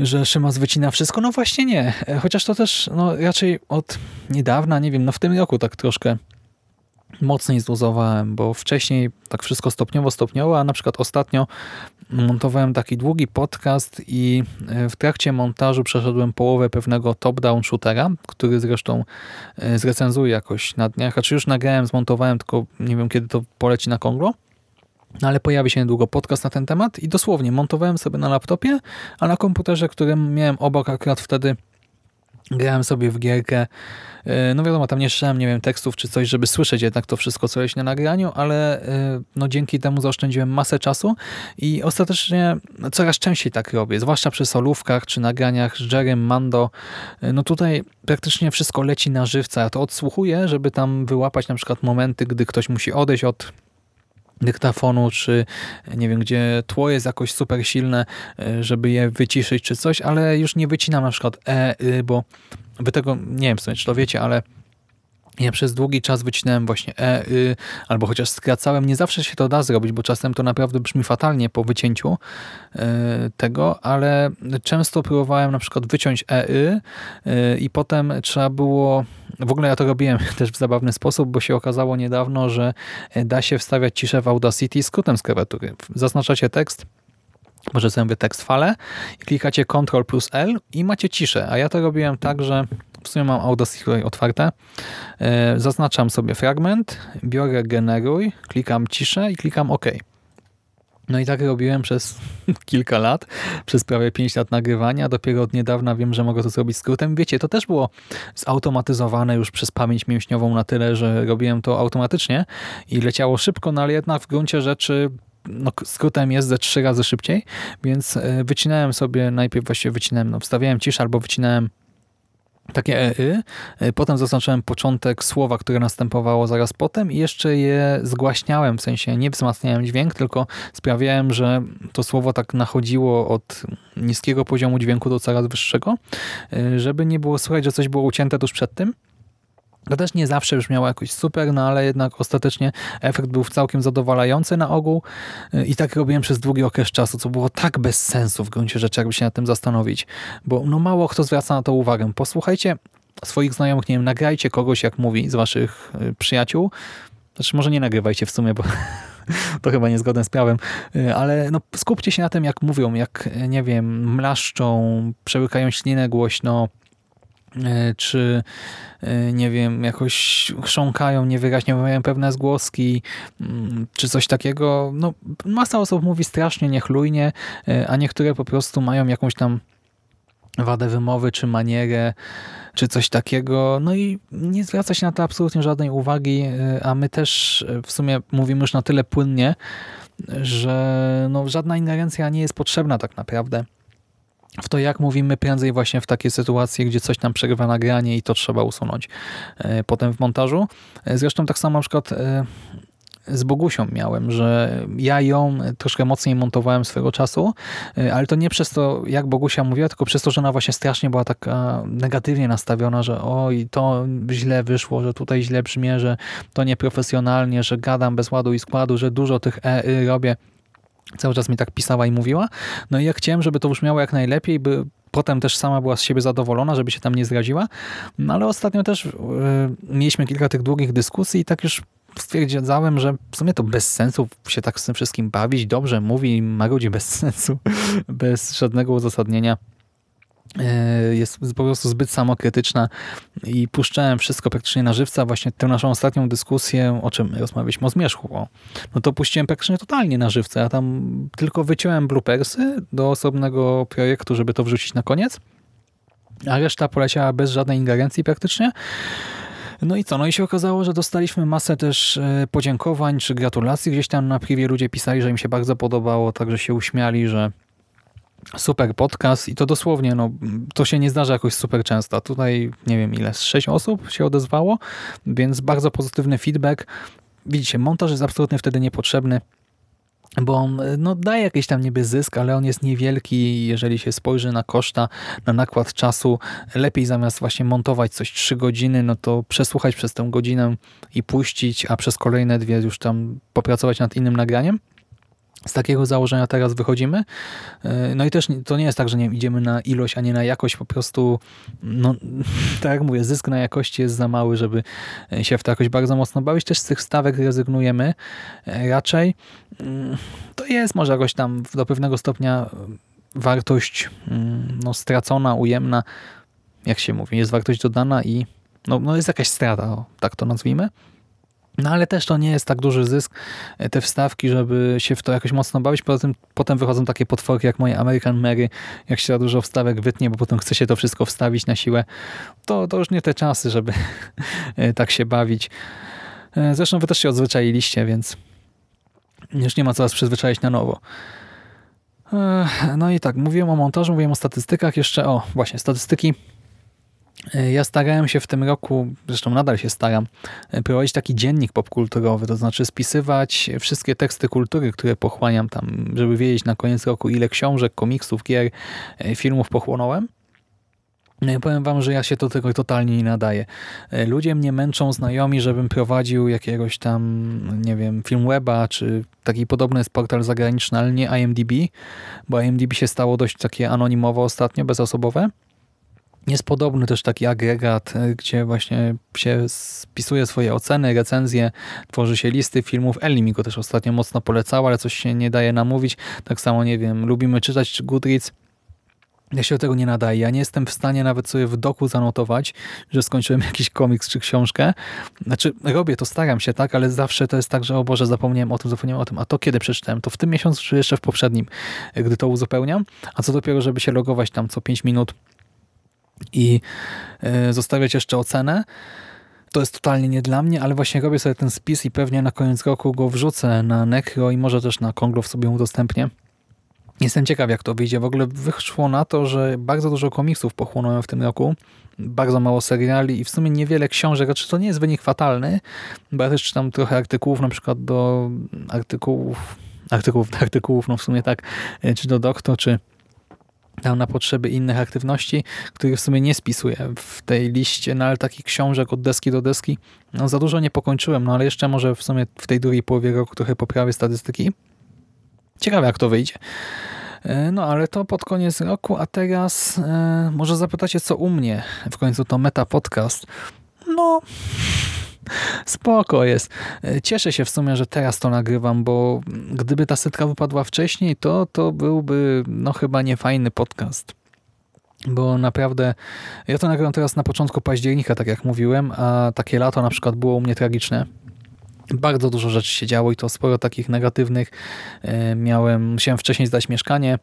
że Szymas wycina wszystko. No właśnie nie. Chociaż to też no, raczej od niedawna, nie wiem, no w tym roku tak troszkę mocniej zdozowałem, bo wcześniej tak wszystko stopniowo, stopniowo, a na przykład ostatnio montowałem taki długi podcast i e, w trakcie montażu przeszedłem połowę pewnego top-down shootera, który zresztą e, zrecenzuję jakoś na dniach, a czy już nagrałem, zmontowałem, tylko nie wiem kiedy to poleci na Konglo. No ale pojawi się niedługo podcast na ten temat i dosłownie montowałem sobie na laptopie, a na komputerze, którym miałem obok akurat wtedy grałem sobie w gierkę. E, no wiadomo, tam nie słyszałem, nie wiem, tekstów czy coś, żeby słyszeć jednak to wszystko, co jest na nagraniu, ale e, no dzięki temu zaoszczędziłem masę czasu i ostatecznie coraz częściej tak robię, zwłaszcza przy solówkach czy nagraniach z Jerem, Mando. E, no tutaj praktycznie wszystko leci na żywca. Ja to odsłuchuję, żeby tam wyłapać na przykład momenty, gdy ktoś musi odejść od dyktafonu, czy nie wiem, gdzie tło jest jakoś super silne, e, żeby je wyciszyć czy coś, ale już nie wycinam na przykład e, y, bo wy tego, nie wiem, czy to wiecie, ale ja przez długi czas wycinałem właśnie e, y, albo chociaż skracałem. Nie zawsze się to da zrobić, bo czasem to naprawdę brzmi fatalnie po wycięciu y, tego, ale często próbowałem na przykład wyciąć e, y, y, i potem trzeba było w ogóle ja to robiłem też w zabawny sposób, bo się okazało niedawno, że da się wstawiać ciszę w Audacity skrótem z klawiatury. Zaznaczacie tekst, może sobie tekst fale klikacie Ctrl plus L i macie ciszę, a ja to robiłem tak, że w sumie mam Audacity otwarte. E, zaznaczam sobie fragment, biorę generuj, klikam ciszę i klikam OK. No i tak robiłem przez kilka lat, przez prawie 5 lat nagrywania. Dopiero od niedawna wiem, że mogę to zrobić skrótem. Wiecie, to też było zautomatyzowane już przez pamięć mięśniową na tyle, że robiłem to automatycznie i leciało szybko, no ale jednak w gruncie rzeczy no, skrótem jest ze trzy razy szybciej, więc e, wycinałem sobie, najpierw właściwie wycinałem, no, wstawiałem ciszę albo wycinałem takie EY. Potem zaznaczyłem początek słowa, które następowało zaraz potem i jeszcze je zgłaśniałem, w sensie nie wzmacniałem dźwięk, tylko sprawiałem, że to słowo tak nachodziło od niskiego poziomu dźwięku do coraz wyższego, żeby nie było słychać, że coś było ucięte tuż przed tym. To też nie zawsze brzmiało jakoś super, no ale jednak ostatecznie efekt był całkiem zadowalający na ogół. I tak robiłem przez długi okres czasu, co było tak bez sensu w gruncie rzeczy, jakby się nad tym zastanowić, bo no mało kto zwraca na to uwagę. Posłuchajcie swoich znajomych, nie wiem, nagrajcie kogoś, jak mówi, z waszych y, przyjaciół, znaczy może nie nagrywajcie w sumie, bo to chyba niezgodne z prawem, y, ale no skupcie się na tym, jak mówią, jak, nie wiem, mlaszczą, przełykają ślinę głośno, czy e, nie wiem, jakoś chrząkają, niewyraźnie wymawiają pewne zgłoski, mm, czy coś takiego. No, masa osób mówi strasznie niechlujnie, e, a niektóre po prostu mają jakąś tam wadę wymowy, czy manierę, czy coś takiego. No i nie zwraca się na to absolutnie żadnej uwagi, a my też w sumie mówimy już na tyle płynnie, że no, żadna ingerencja nie jest potrzebna tak naprawdę w to, jak mówimy prędzej właśnie w takie sytuacje, gdzie coś nam przegrywa nagranie i to trzeba usunąć e, potem w montażu. E, zresztą tak samo na przykład e, z Bogusią miałem, że ja ją troszkę mocniej montowałem swego czasu, ale to nie przez to, jak Bogusia mówiła, tylko przez to, że ona właśnie strasznie była taka negatywnie nastawiona, że oj, to źle wyszło, że tutaj źle brzmie, że to nieprofesjonalnie, że gadam bez ładu i składu, że dużo tych e, y robię. Cały czas mi tak pisała i mówiła. No i ja chciałem, żeby to brzmiało jak najlepiej, by potem też sama była z siebie zadowolona, żeby się tam nie zraziła. No ale ostatnio też yy, mieliśmy kilka tych długich dyskusji i tak już stwierdzałem, że w sumie to bez sensu się tak z tym wszystkim bawić. Dobrze mówi, marudzi bez sensu, bez żadnego uzasadnienia. E, jest po prostu zbyt samokrytyczna i puszczałem wszystko praktycznie na żywca, właśnie tę naszą ostatnią dyskusję, o czym rozmawialiśmy, o zmierzchu, o, no to puściłem praktycznie totalnie na żywca. Ja tam tylko wyciąłem bloopersy do osobnego projektu, żeby to wrzucić na koniec, a reszta poleciała bez żadnej ingerencji praktycznie. No i co? No i się okazało, że dostaliśmy masę też e, podziękowań czy gratulacji. Gdzieś tam na privie ludzie pisali, że im się bardzo podobało, także się uśmiali, że super podcast i to dosłownie, no, to się nie zdarza jakoś super często. Tutaj nie wiem ile, sześć osób się odezwało, więc bardzo pozytywny feedback. Widzicie, montaż jest absolutnie wtedy niepotrzebny, bo on no, daje jakiś tam niby zysk, ale on jest niewielki, jeżeli się spojrzy na koszta, na nakład czasu. Lepiej zamiast właśnie montować coś trzy godziny, no to przesłuchać przez tę godzinę i puścić, a przez kolejne dwie już tam popracować nad innym nagraniem. Z takiego założenia teraz wychodzimy. E, no i też to nie jest tak, że nie wiem, idziemy na ilość, a nie na jakość. Po prostu, no, tak jak mówię, zysk na jakości jest za mały, żeby się w to jakoś bardzo mocno bawić. Też z tych stawek rezygnujemy e, raczej. Mm, to jest może jakoś tam do pewnego stopnia wartość mm, no, stracona, ujemna. Jak się mówi, jest wartość dodana i no, no jest jakaś strata, o, tak to nazwijmy. No ale też to nie jest tak duży zysk, e, te wstawki, żeby się w to jakoś mocno bawić. Poza tym potem wychodzą takie potworki jak moje American Mary, jak się za dużo wstawek wytnie, bo potem chce się to wszystko wstawić na siłę. To, to już nie te czasy, żeby e, tak się bawić. E, zresztą wy też się odzwyczailiście, więc już nie ma co was przyzwyczaić na nowo. No i tak, mówiłem o montażu, mówiłem o statystykach. Jeszcze o, właśnie, statystyki ja starałem się w tym roku, zresztą nadal się staram, e, prowadzić taki dziennik popkulturowy, to znaczy spisywać wszystkie teksty kultury, które pochłaniam tam, żeby wiedzieć na koniec roku, ile książek, komiksów, gier, e, filmów pochłonąłem. No i powiem wam, że ja się do tego totalnie nie nadaję. Ludzie mnie męczą znajomi, żebym prowadził jakiegoś tam, nie wiem, Filmweba, czy taki podobny jest portal zagraniczny, ale nie IMDb, bo IMDb się stało dość takie anonimowo ostatnio, bezosobowe. Jest podobny też taki agregat, e, gdzie właśnie się spisuje swoje oceny, recenzje, tworzy się listy filmów. Ellie mi go też ostatnio mocno polecała, ale coś się nie daje namówić. Tak samo, nie wiem, lubimy czytać czy Goodreads. Ja się do tego nie nadaję. Ja nie jestem w stanie nawet sobie w doku zanotować, że skończyłem jakiś komiks czy książkę. Znaczy, robię to, staram się, tak, ale zawsze to jest tak, że o Boże, zapomniałem o tym, zapomniałem o tym. A to kiedy przeczytałem? To w tym miesiącu, czy jeszcze w poprzednim, gdy to uzupełniam? A co dopiero, żeby się logować tam co 5 minut i y, zostawiać jeszcze ocenę, to jest totalnie nie dla mnie, ale właśnie robię sobie ten spis i pewnie na koniec roku go wrzucę na Necro i może też na Konglow sobie udostępnię. Jestem ciekaw, jak to wyjdzie. W ogóle wyszło na to, że bardzo dużo komiksów pochłonąłem w tym roku, bardzo mało seriali i w sumie niewiele książek. Znaczy, to nie jest wynik fatalny, bo ja też czytam trochę artykułów, na przykład do artykułów, artykułów, artykułów, no w sumie tak, czy do doktor, czy tam na potrzeby innych aktywności, których w sumie nie spisuję w tej liście, no ale takich książek od deski do deski, no za dużo nie pokończyłem, no ale jeszcze może w sumie w tej drugiej połowie roku trochę poprawię statystyki. Ciekawe jak to wyjdzie. E, no ale to pod koniec roku, a teraz e, może zapytacie co u mnie. W końcu to Meta Podcast. No, spoko jest. E, cieszę się w sumie, że teraz to nagrywam, bo gdyby ta setka wypadła wcześniej, to to byłby no chyba niefajny podcast. Bo naprawdę, ja to nagrywam teraz na początku października, tak jak mówiłem, a takie lato na przykład było u mnie tragiczne bardzo dużo rzeczy się działo i to sporo takich negatywnych. E, miałem, musiałem wcześniej zdać mieszkanie,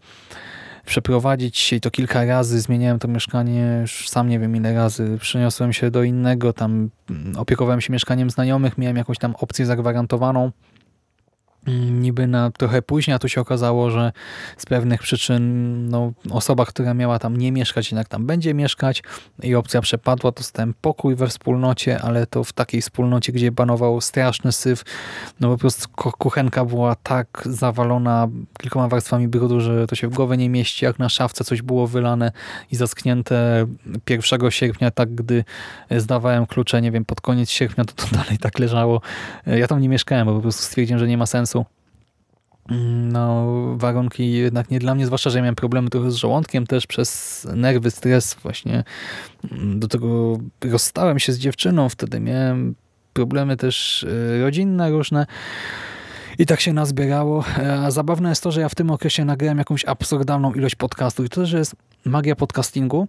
przeprowadzić się i to kilka razy. Zmieniałem to mieszkanie, już sam nie wiem ile razy. Przeniosłem się do innego, tam mm, opiekowałem się mieszkaniem znajomych, miałem jakąś tam opcję zagwarantowaną niby na trochę później, a tu się okazało, że z pewnych przyczyn no, osoba, która miała tam nie mieszkać, jednak tam będzie mieszkać i opcja przepadła, dostałem pokój we wspólnocie, ale to w takiej wspólnocie, gdzie panował straszny syf, no po prostu kuchenka była tak zawalona kilkoma warstwami brudu, że to się w głowę nie mieści, jak na szafce coś było wylane i zasknięte 1 sierpnia, tak gdy zdawałem klucze, nie wiem, pod koniec sierpnia, to to dalej tak leżało. Ja tam nie mieszkałem, bo po prostu stwierdziłem, że nie ma sensu no, warunki jednak nie dla mnie, zwłaszcza, że ja miałem problemy trochę z żołądkiem też przez nerwy, stres właśnie. Do tego rozstałem się z dziewczyną, wtedy miałem problemy też e, rodzinne różne. I tak się nazbierało. E, a zabawne jest to, że ja w tym okresie nagrałem jakąś absurdalną ilość podcastów. I to też jest magia podcastingu.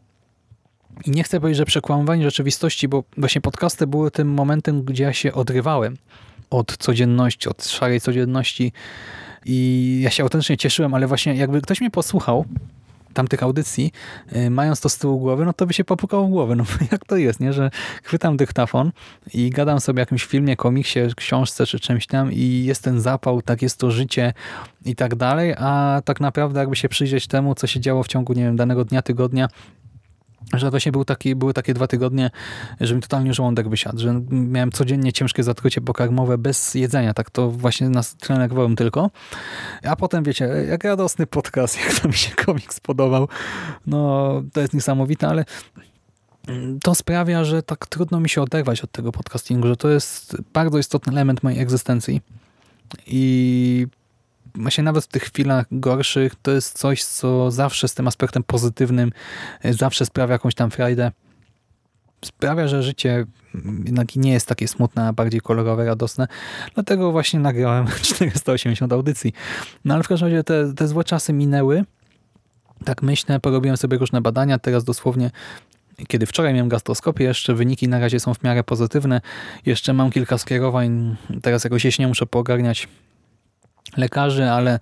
I nie chcę powiedzieć, że przekłamywanie rzeczywistości, bo właśnie podcasty były tym momentem, gdzie ja się odrywałem od codzienności, od szarej codzienności i ja się autentycznie cieszyłem, ale właśnie jakby ktoś mnie posłuchał, tamtych audycji, y, mając to z tyłu głowy, no to by się popukał w głowę. No jak to jest, nie? Że chwytam dyktafon i gadam sobie o jakimś filmie, komiksie, książce czy czymś tam i jest ten zapał, tak jest to życie i tak dalej, a tak naprawdę jakby się przyjrzeć temu, co się działo w ciągu, nie wiem, danego dnia, tygodnia, że właśnie był taki, były takie dwa tygodnie, że mi totalnie żołądek wysiadł, że miałem codziennie ciężkie zatrucie pokarmowe bez jedzenia, tak to właśnie na nerwowym tylko. A potem wiecie, jak radosny podcast, jak to mi się komiks podobał, no to jest niesamowite, ale to sprawia, że tak trudno mi się oderwać od tego podcastingu, że to jest bardzo istotny element mojej egzystencji i właśnie nawet w tych chwilach gorszych to jest coś, co zawsze z tym aspektem pozytywnym e, zawsze sprawia jakąś tam frajdę. Sprawia, że życie jednak nie jest takie smutne, a bardziej kolorowe, radosne. Dlatego właśnie nagrałem 480 audycji. No ale w każdym razie te, te złe czasy minęły. Tak myślę, porobiłem sobie różne badania. Teraz dosłownie kiedy wczoraj miałem gastroskopię, jeszcze wyniki na razie są w miarę pozytywne. Jeszcze mam kilka skierowań, teraz jakoś jeśli muszę poogarniać lekarzy, ale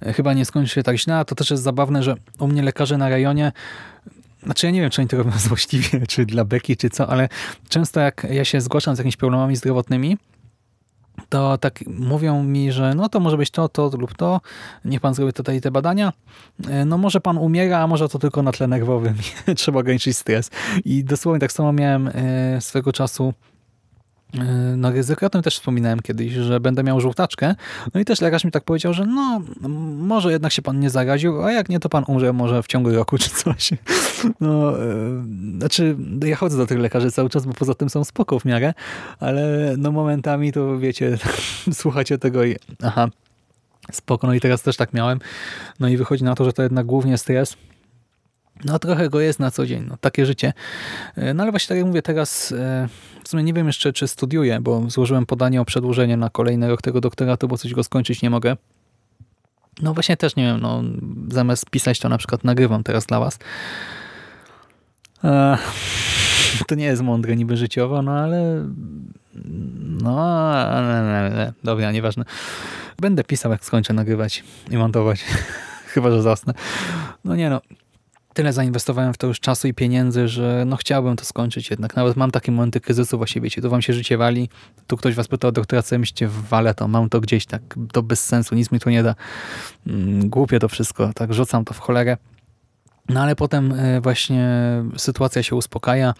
chyba nie skończy się tak źle. To też jest zabawne, że u mnie lekarze na rejonie znaczy ja nie wiem, czy oni to robią złośliwie, czy dla beki, czy co, ale często jak ja się zgłaszam z jakimiś problemami zdrowotnymi, to tak mówią mi, że no to może być to, to lub to, niech pan zrobi tutaj te badania. No może pan umiera, a może to tylko na tle nerwowym. Trzeba ograniczyć stres. I dosłownie tak samo miałem e, swego czasu E, no ryzyko, o tym też wspominałem kiedyś, że będę miał żółtaczkę. No i też lekarz mi tak powiedział, że no, może jednak się pan nie zaraził, a jak nie, to pan umrze może w ciągu roku czy coś. No, e, znaczy, ja chodzę do tych lekarzy cały czas, bo poza tym są spoko w miarę, ale no momentami to wiecie, słuchacie tego i aha, spoko. No i teraz też tak miałem. No i wychodzi na to, że to jednak głównie stres, no trochę go jest na co dzień, no, takie życie. E, no ale właśnie tak jak mówię, teraz e, w sumie nie wiem jeszcze, czy studiuję, bo złożyłem podanie o przedłużenie na kolejny rok tego doktoratu, bo coś go skończyć nie mogę. No właśnie też nie wiem, no zamiast pisać to na przykład nagrywam teraz dla was. E, to nie jest mądre niby życiowo, no ale no, ale, ale, dobra, nieważne. Będę pisał jak skończę nagrywać i montować. Chyba, że zasnę. No nie no, tyle zainwestowałem w to już czasu i pieniędzy, że no chciałbym to skończyć jednak. Nawet mam takie momenty kryzysu, właśnie wiecie, tu wam się życie wali, tu ktoś was pyta o doktorację, myślicie, wale to, mam to gdzieś tak, to bez sensu, nic mi tu nie da. Mm, głupie to wszystko, tak rzucam to w cholerę. No ale potem e, właśnie sytuacja się uspokaja,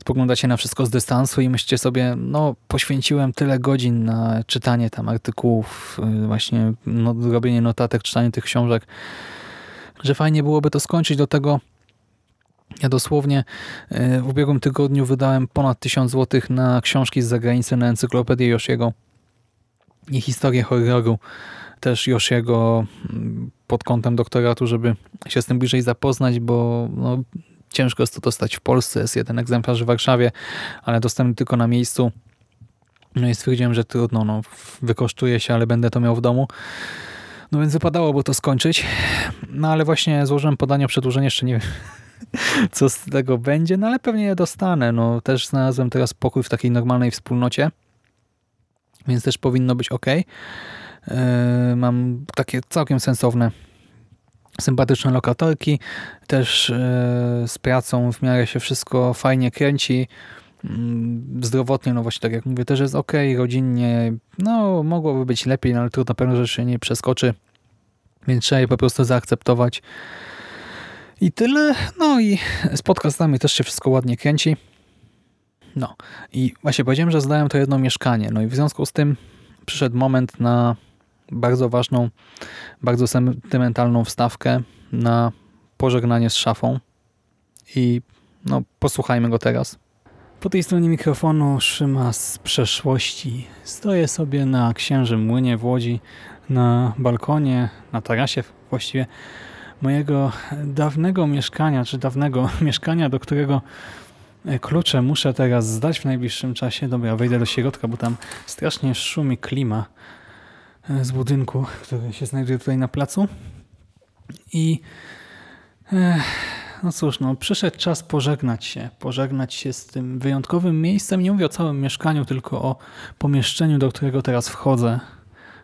spoglądacie na wszystko z dystansu i myślicie sobie, no poświęciłem tyle godzin na czytanie tam artykułów, e, właśnie no, robienie notatek, czytanie tych książek, że fajnie byłoby to skończyć. Do tego ja dosłownie e, w ubiegłym tygodniu wydałem ponad 1000 zł na książki z zagranicy, na encyklopedię Josiego i historię horroru też Josiego mm, pod kątem doktoratu, żeby się z tym bliżej zapoznać, bo no, ciężko jest to dostać w Polsce. Jest jeden egzemplarz w Warszawie, ale dostępny tylko na miejscu. No i stwierdziłem, że trudno, no, wykosztuje się, ale będę to miał w domu. No więc wypadałoby to skończyć. No ale właśnie złożyłem podanie o przedłużenie, jeszcze nie wiem co z tego będzie, no ale pewnie je dostanę. No też znalazłem teraz pokój w takiej normalnej wspólnocie, więc też powinno być ok. Yy, mam takie całkiem sensowne, sympatyczne lokatorki. Też yy, z pracą w miarę się wszystko fajnie kręci. Mm, zdrowotnie, no właśnie tak jak mówię, też jest ok, rodzinnie, no mogłoby być lepiej, no ale trudno, pewne rzeczy nie przeskoczy, więc trzeba je po prostu zaakceptować. I tyle. No i z podcastami też się wszystko ładnie kręci. No i właśnie powiedziałem, że zdałem to jedno mieszkanie. No i w związku z tym przyszedł moment na bardzo ważną, bardzo sentymentalną wstawkę na pożegnanie z szafą. I no, posłuchajmy go teraz. Po tej stronie mikrofonu Szyma z przeszłości. Stoję sobie na Księżym Młynie w Łodzi, na balkonie, na tarasie właściwie mojego dawnego mieszkania, czy dawnego mieszkania, do którego klucze muszę teraz zdać w najbliższym czasie. Dobra, wejdę do środka, bo tam strasznie szumi klima z budynku, który się znajduje tutaj na placu. I no cóż, no, przyszedł czas pożegnać się. Pożegnać się z tym wyjątkowym miejscem. Nie mówię o całym mieszkaniu, tylko o pomieszczeniu, do którego teraz wchodzę.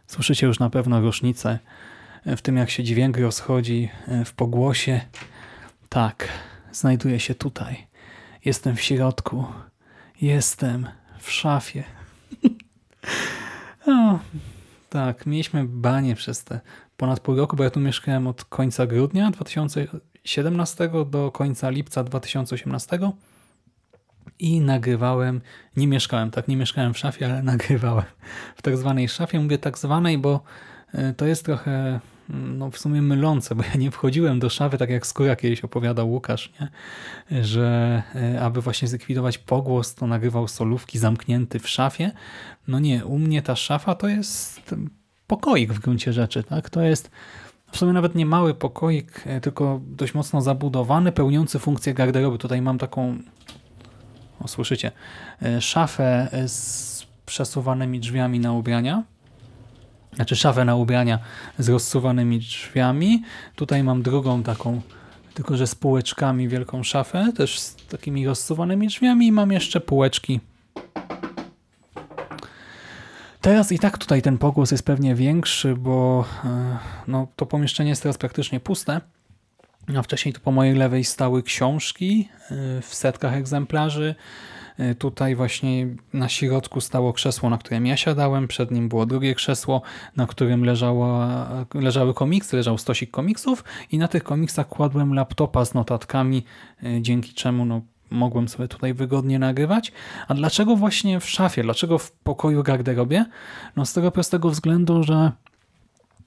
Słyszycie już na pewno różnicę w tym, jak się dźwięk rozchodzi w pogłosie. Tak, znajduję się tutaj. Jestem w środku. Jestem w szafie. o, tak, mieliśmy banie przez te ponad pół roku, bo ja tu mieszkałem od końca grudnia 2017 do końca lipca 2018 i nagrywałem, nie mieszkałem, tak, nie mieszkałem w szafie, ale nagrywałem w tak zwanej szafie. Mówię tak zwanej, bo e, to jest trochę no w sumie mylące, bo ja nie wchodziłem do szafy, tak jak Skóra kiedyś opowiadał Łukasz, nie? że e, aby właśnie zlikwidować pogłos, to nagrywał solówki zamknięty w szafie. No nie, u mnie ta szafa to jest pokoik w gruncie rzeczy. tak? To jest w sumie nawet nie mały pokoik, e, tylko dość mocno zabudowany, pełniący funkcję garderoby. Tutaj mam taką, o, słyszycie, e, szafę z przesuwanymi drzwiami na ubrania, znaczy szafę na ubrania z rozsuwanymi drzwiami. Tutaj mam drugą taką, tylko że z półeczkami wielką szafę, też z takimi rozsuwanymi drzwiami i mam jeszcze półeczki. Teraz i tak tutaj ten pogłos jest pewnie większy, bo e, no, to pomieszczenie jest teraz praktycznie puste. A wcześniej tu po mojej lewej stały książki e, w setkach egzemplarzy, E, tutaj właśnie na środku stało krzesło, na którym ja siadałem, przed nim było drugie krzesło, na którym leżały komiksy, leżał stosik komiksów. I na tych komiksach kładłem laptopa z notatkami, dzięki czemu no, mogłem sobie tutaj wygodnie nagrywać. A dlaczego właśnie w szafie? Dlaczego w pokoju garderobie? No z tego prostego względu, że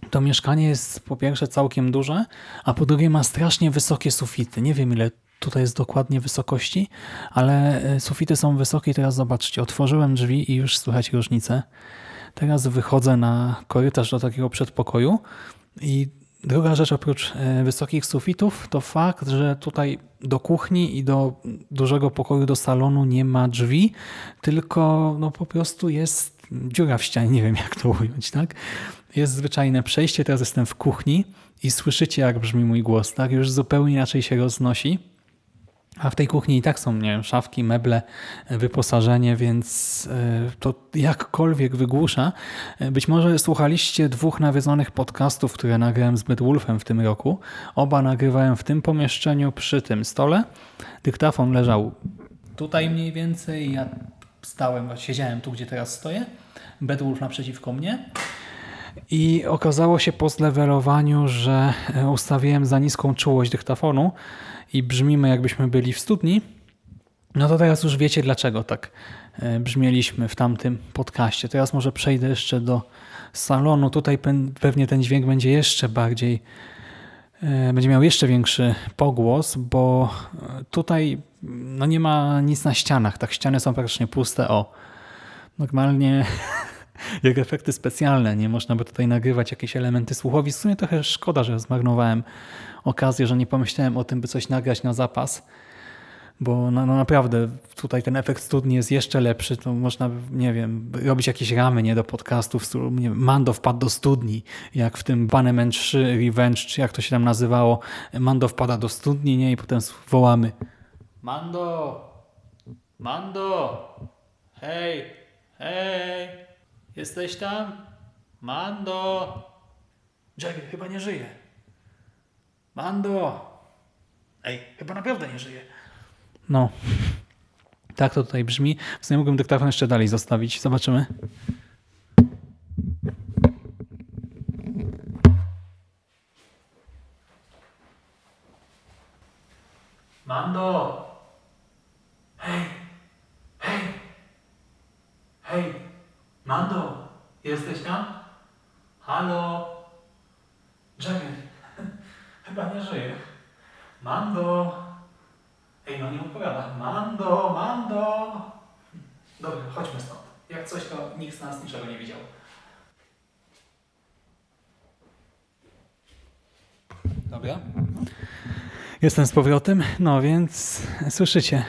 to mieszkanie jest po pierwsze całkiem duże, a po drugie ma strasznie wysokie sufity. Nie wiem ile tutaj jest dokładnie wysokości, ale e, sufity są wysokie. Teraz zobaczcie, otworzyłem drzwi i już słychać różnicę. Teraz wychodzę na korytarz do takiego przedpokoju i druga rzecz oprócz e, wysokich sufitów to fakt, że tutaj do kuchni i do dużego pokoju, do salonu nie ma drzwi, tylko no po prostu jest dziura w ścianie, nie wiem jak to ująć, tak? Jest zwyczajne przejście, teraz jestem w kuchni i słyszycie jak brzmi mój głos, tak? Już zupełnie inaczej się roznosi. A w tej kuchni i tak są, nie wiem, szafki, meble, wyposażenie, więc e, to jakkolwiek wygłusza. E, Być może słuchaliście dwóch nawiedzonych podcastów, które nagrałem z Wolfem w tym roku. Oba nagrywałem w tym pomieszczeniu, przy tym stole. Dyktafon leżał tutaj mniej więcej, ja stałem, siedziałem tu, gdzie teraz stoję. Bedwulf naprzeciwko mnie. I okazało się po zlewelowaniu, że e, ustawiłem za niską czułość dyktafonu i brzmimy jakbyśmy byli w studni, no to teraz już wiecie dlaczego tak e, brzmieliśmy w tamtym podcaście. Teraz może przejdę jeszcze do salonu. Tutaj pewnie ten dźwięk będzie jeszcze bardziej, e, będzie miał jeszcze większy pogłos, bo tutaj no nie ma nic na ścianach. Tak, ściany są praktycznie puste. O, normalnie jak efekty specjalne. Nie można by tutaj nagrywać jakieś elementy słuchowi. W sumie trochę szkoda, że zmarnowałem okazję, że nie pomyślałem o tym, by coś nagrać na zapas. Bo no, no naprawdę tutaj ten efekt studni jest jeszcze lepszy. To można, nie wiem, robić jakieś ramy nie do podcastów. Nie wiem, Mando wpadł do studni, jak w tym Bannerman 3 Revenge, czy jak to się tam nazywało. Mando wpada do studni nie i potem wołamy Mando! Mando! Hej! Hej! Jesteś tam? Mando! Jagger chyba nie żyje. Mando! Ej, chyba naprawdę nie żyje. No. Tak to tutaj brzmi. W sumie mógłbym dyktafon jeszcze dalej zostawić. Zobaczymy. Mando! Hej! Hej! Hej! Mando! Jesteś tam? Halo? Jagger! Chyba nie żyje. Mando! Ej, no nie odpowiada. Mando! Mando! Dobra, chodźmy stąd. Jak coś, to nikt z nas niczego nie widział. Dobra. Jestem z powrotem. No więc słyszycie.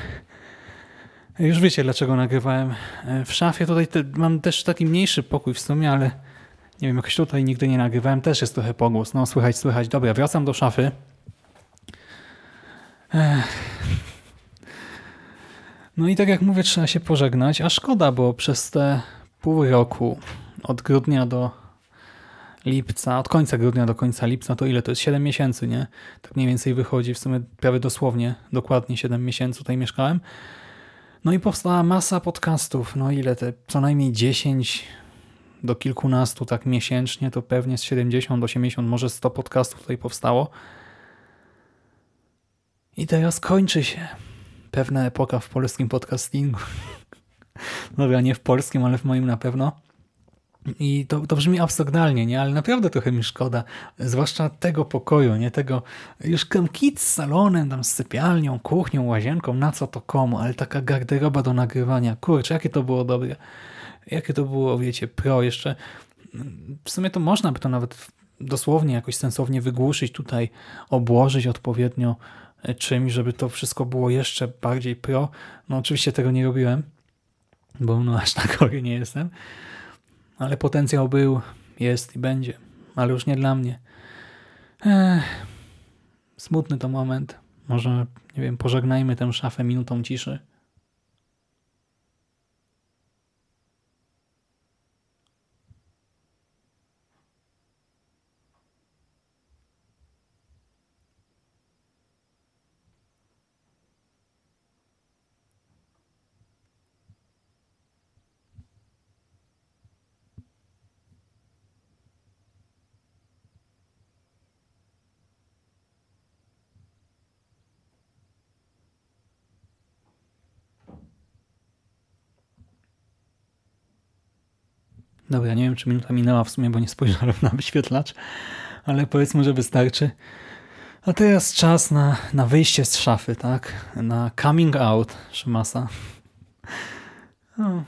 Już wiecie, dlaczego nagrywałem w szafie. Tutaj te, mam też taki mniejszy pokój w sumie, ale nie wiem, jakoś tutaj nigdy nie nagrywałem. Też jest trochę pogłos. No, słychać, słychać. Dobra, wracam do szafy. Ech. No i tak jak mówię, trzeba się pożegnać, a szkoda, bo przez te pół roku, od grudnia do lipca, od końca grudnia do końca lipca, to ile to jest? 7 miesięcy, nie? Tak mniej więcej wychodzi, w sumie prawie dosłownie, dokładnie 7 miesięcy tutaj mieszkałem. No i powstała masa podcastów, no ile te, co najmniej 10 do kilkunastu tak miesięcznie, to pewnie z 70, 80, może 100 podcastów tutaj powstało. I teraz kończy się pewna epoka w polskim podcastingu. Dobra, nie w polskim, ale w moim na pewno. I to, to brzmi absurdalnie, nie? ale naprawdę trochę mi szkoda, zwłaszcza tego pokoju, nie tego już kit z salonem, tam z sypialnią, kuchnią, łazienką, na co to komu, ale taka garderoba do nagrywania, kurczę, jakie to było dobre, jakie to było, wiecie, pro jeszcze. W sumie to można by to nawet dosłownie jakoś sensownie wygłuszyć tutaj, obłożyć odpowiednio czymś, żeby to wszystko było jeszcze bardziej pro. No oczywiście tego nie robiłem, bo no aż tak chory nie jestem, ale potencjał był, jest i będzie, ale już nie dla mnie. Ech, smutny to moment. Może, nie wiem, pożegnajmy tę szafę minutą ciszy. Dobra, nie wiem, czy minuta minęła w sumie, bo nie spojrzałem na wyświetlacz, ale powiedzmy, że wystarczy. A teraz czas na, na wyjście z szafy, tak? Na coming out Szymasa. No.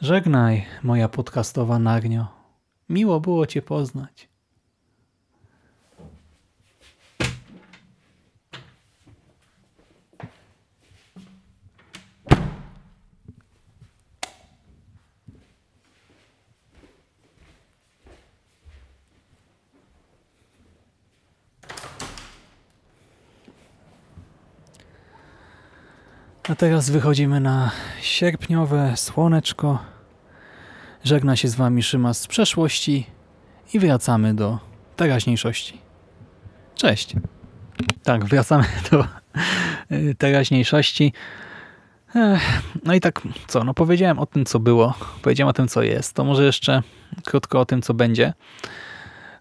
Żegnaj, moja podcastowa nagnio. Miło było Cię poznać. A teraz wychodzimy na sierpniowe słoneczko. Żegna się z Wami Szymas z przeszłości i wracamy do teraźniejszości. Cześć. Tak, wracamy do y, teraźniejszości. No i tak, co, no powiedziałem o tym, co było, powiedziałem o tym, co jest, to może jeszcze krótko o tym, co będzie.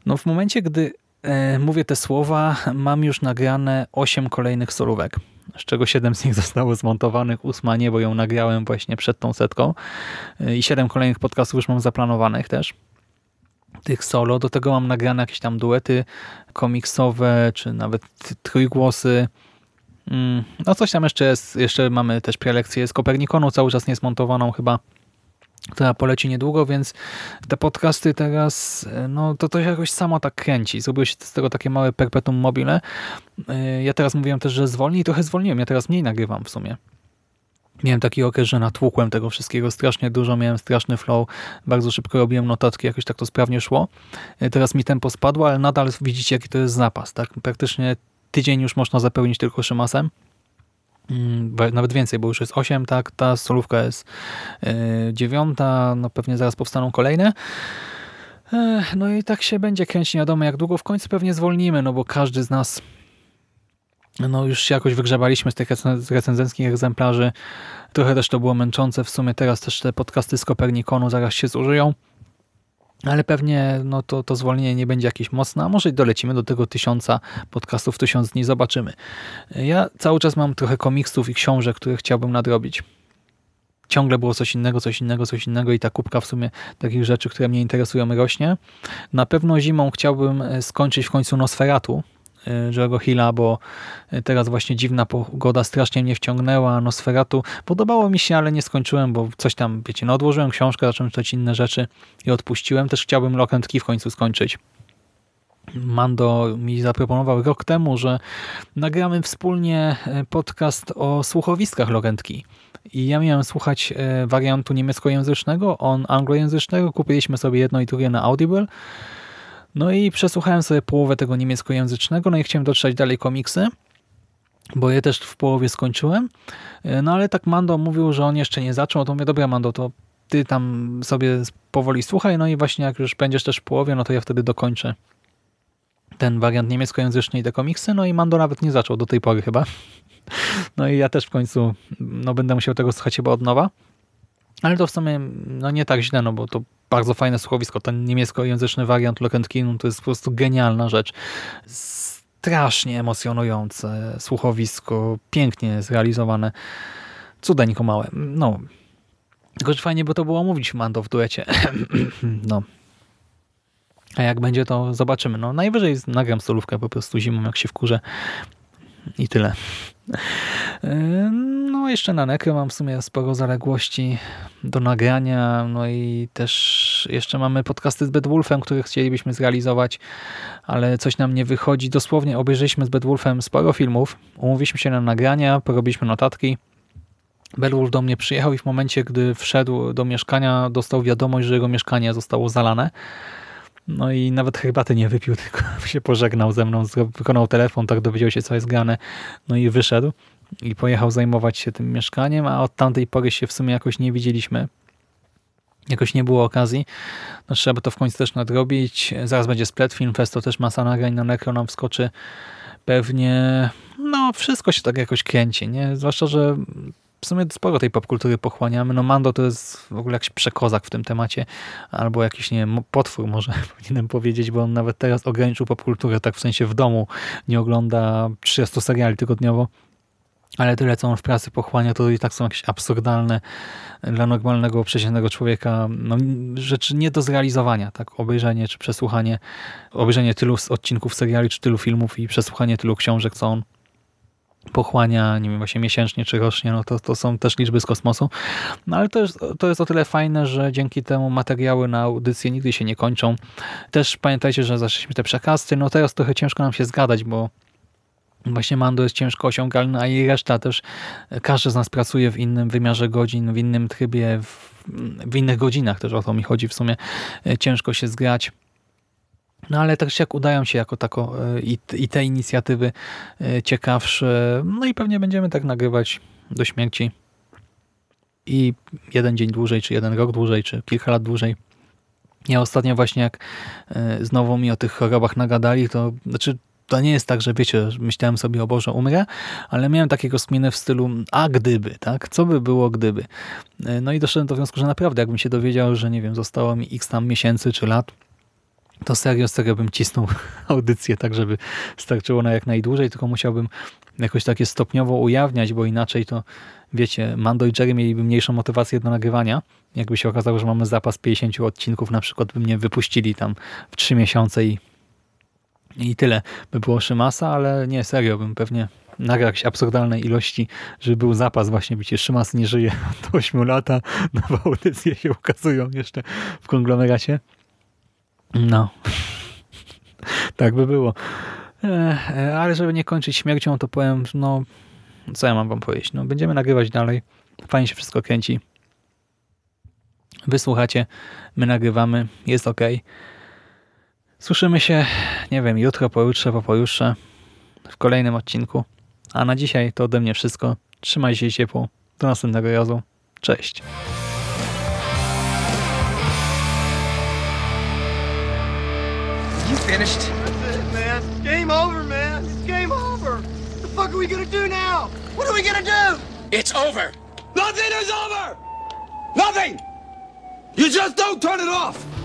No w momencie, gdy e, mówię te słowa, mam już nagrane 8 kolejnych solówek, z czego 7 z nich zostało zmontowanych, ósma nie, bo ją nagrałem właśnie przed tą setką e, i 7 kolejnych podcastów już mam zaplanowanych też tych solo. Do tego mam nagrane jakieś tam duety komiksowe, czy nawet trójgłosy. Mm, no coś tam jeszcze jest. Jeszcze mamy też prelekcję z Kopernikonu, cały czas niezmontowaną chyba, która poleci niedługo, więc te podcasty teraz, no to to się jakoś samo tak kręci. Zrobiło się z tego takie małe perpetuum mobile. Y, ja teraz mówiłem też, że zwolni i trochę zwolniłem. Ja teraz mniej nagrywam w sumie. Miałem taki okres, że natłukłem tego wszystkiego strasznie dużo, miałem straszny flow, bardzo szybko robiłem notatki, jakoś tak to sprawnie szło. Y, teraz mi tempo spadło, ale nadal widzicie, jaki to jest zapas. Tak? Praktycznie tydzień już można zapełnić tylko szymasem. Mm, nawet więcej, bo już jest 8, tak, ta solówka jest yy, dziewiąta, no pewnie zaraz powstaną kolejne. No i tak się będzie kręcić, nie wiadomo jak długo. W końcu pewnie zwolnimy, no bo każdy z nas no już się jakoś wygrzebaliśmy z tych recenzenckich egzemplarzy. Trochę też to było męczące. W sumie teraz też te podcasty z Kopernikonu zaraz się zużyją. Ale pewnie no to, to zwolnienie nie będzie jakieś mocne, a może dolecimy do tego tysiąca podcastów, tysiąc dni, zobaczymy. Ja cały czas mam trochę komiksów i książek, które chciałbym nadrobić. Ciągle było coś innego, coś innego, coś innego i ta kubka w sumie takich rzeczy, które mnie interesują rośnie. Na pewno zimą chciałbym skończyć w końcu Nosferatu, Y, Joe'ego Hilla, bo teraz właśnie dziwna pogoda strasznie mnie wciągnęła, Nosferatu. Podobało mi się, ale nie skończyłem, bo coś tam, wiecie, no odłożyłem książkę, zacząłem czytać inne rzeczy i odpuściłem. Też chciałbym Lock w końcu skończyć. Mando mi zaproponował rok temu, że nagramy wspólnie e, podcast o słuchowiskach Key. I ja miałem słuchać e, wariantu niemieckojęzycznego, on anglojęzycznego. Kupiliśmy sobie jedno i drugie na Audible. No i przesłuchałem sobie połowę tego niemieckojęzycznego, no i chciałem dotrzeć dalej komiksy, bo je też w połowie skończyłem. E, no ale tak Mando mówił, że on jeszcze nie zaczął, to mówię, dobra Mando, to ty tam sobie powoli słuchaj, no i właśnie jak już będziesz też w połowie, no to ja wtedy dokończę ten wariant niemieckojęzyczny i te komiksy, no i Mando nawet nie zaczął do tej pory chyba. No i ja też w końcu no, będę musiał tego słuchać chyba od nowa. Ale to w sumie no nie tak źle, no bo to bardzo fajne słuchowisko. Ten niemieckojęzyczny wariant Lock Kinu to jest po prostu genialna rzecz. Strasznie emocjonujące słuchowisko, pięknie zrealizowane. Cudeńko małe. No, tylko że fajnie by to było mówić Mando w duecie. no. A jak będzie, to zobaczymy. No najwyżej nagram solówkę po prostu zimą, jak się wkurzę. I tyle. No jeszcze na Nekro mam w sumie sporo zaległości do nagrania, no i też jeszcze mamy podcasty z Bedwulfem, które chcielibyśmy zrealizować, ale coś nam nie wychodzi. Dosłownie obejrzeliśmy z Bedwulfem sporo filmów, umówiliśmy się na nagrania, porobiliśmy notatki. Bedwulf do mnie przyjechał i w momencie, gdy wszedł do mieszkania, dostał wiadomość, że jego mieszkanie zostało zalane. No i nawet herbaty nie wypił, tylko się pożegnał ze mną, wykonał telefon, tak dowiedział się, co jest grane, no i wyszedł i pojechał zajmować się tym mieszkaniem, a od tamtej pory się w sumie jakoś nie widzieliśmy. Jakoś nie było okazji. No trzeba to w końcu też nadrobić. Zaraz będzie Split Film Fest, to też masa nagrań na Necro nam wskoczy. Pewnie, no wszystko się tak jakoś kręci, nie? Zwłaszcza, że w sumie sporo tej popkultury pochłaniamy. No Mando to jest w ogóle jakiś przekozak w tym temacie, albo jakiś, nie wiem, potwór może powinienem powiedzieć, bo on nawet teraz ograniczył popkulturę, tak w sensie w domu nie ogląda 30 seriali tygodniowo, ale tyle, co on w pracy pochłania, to i tak są jakieś absurdalne dla normalnego, przeciętnego człowieka no, rzeczy nie do zrealizowania. Tak? Obejrzenie czy przesłuchanie, obejrzenie tylu odcinków seriali czy tylu filmów i przesłuchanie tylu książek, co on pochłania, nie wiem, właśnie miesięcznie czy rocznie, no to, to są też liczby z kosmosu. No ale to jest, to jest o tyle fajne, że dzięki temu materiały na audycję nigdy się nie kończą. Też pamiętajcie, że zaczęliśmy te przekasty, no teraz trochę ciężko nam się zgadać, bo Właśnie Mando jest ciężko osiągalny, a i reszta też, każdy z nas pracuje w innym wymiarze godzin, w innym trybie, w, w innych godzinach też o to mi chodzi w sumie. Ciężko się zgrać. No ale też jak udają się jako tako e, i, i te inicjatywy e, ciekawsze, no i pewnie będziemy tak nagrywać do śmierci i jeden dzień dłużej, czy jeden rok dłużej, czy kilka lat dłużej. Ja ostatnio właśnie jak e, znowu mi o tych chorobach nagadali, to znaczy to nie jest tak, że wiecie, myślałem sobie o Boże umrę, ale miałem takie rozkminy w stylu a gdyby, tak? Co by było gdyby? E, No i doszedłem do wniosku, że naprawdę jakbym się dowiedział, że nie wiem, zostało mi x tam miesięcy czy lat, to serio, serio bym cisnął audycję tak, żeby starczyło na jak najdłużej, tylko musiałbym jakoś takie stopniowo ujawniać, bo inaczej to wiecie, Mando i Jerry mieliby mniejszą motywację do nagrywania. Jakby się okazało, że mamy zapas 50 odcinków, na przykład by mnie wypuścili tam w 3 miesiące i, i tyle by było Szymasa, ale nie, serio, bym pewnie nagrał jakieś absurdalne ilości, żeby był zapas właśnie, wiecie, Szymas nie żyje od 8 lata, nowe audycje się ukazują jeszcze w konglomeracie. No. tak by było. Ech, ale żeby nie kończyć śmiercią, to powiem, no co ja mam wam powiedzieć? No, będziemy nagrywać dalej. Fajnie się wszystko kręci. Wysłuchacie, my nagrywamy, jest ok. Słyszymy się, nie wiem, jutro, pojutrze, po pojutrze w kolejnym odcinku. A na dzisiaj to ode mnie wszystko. Trzymaj się ciepło. Do następnego razu. Cześć. You finished? That's it, man. Game over, man. It's game over. What the fuck are we gonna do now? What are we gonna do? It's over. Nothing is over. Nothing. You just don't turn it off.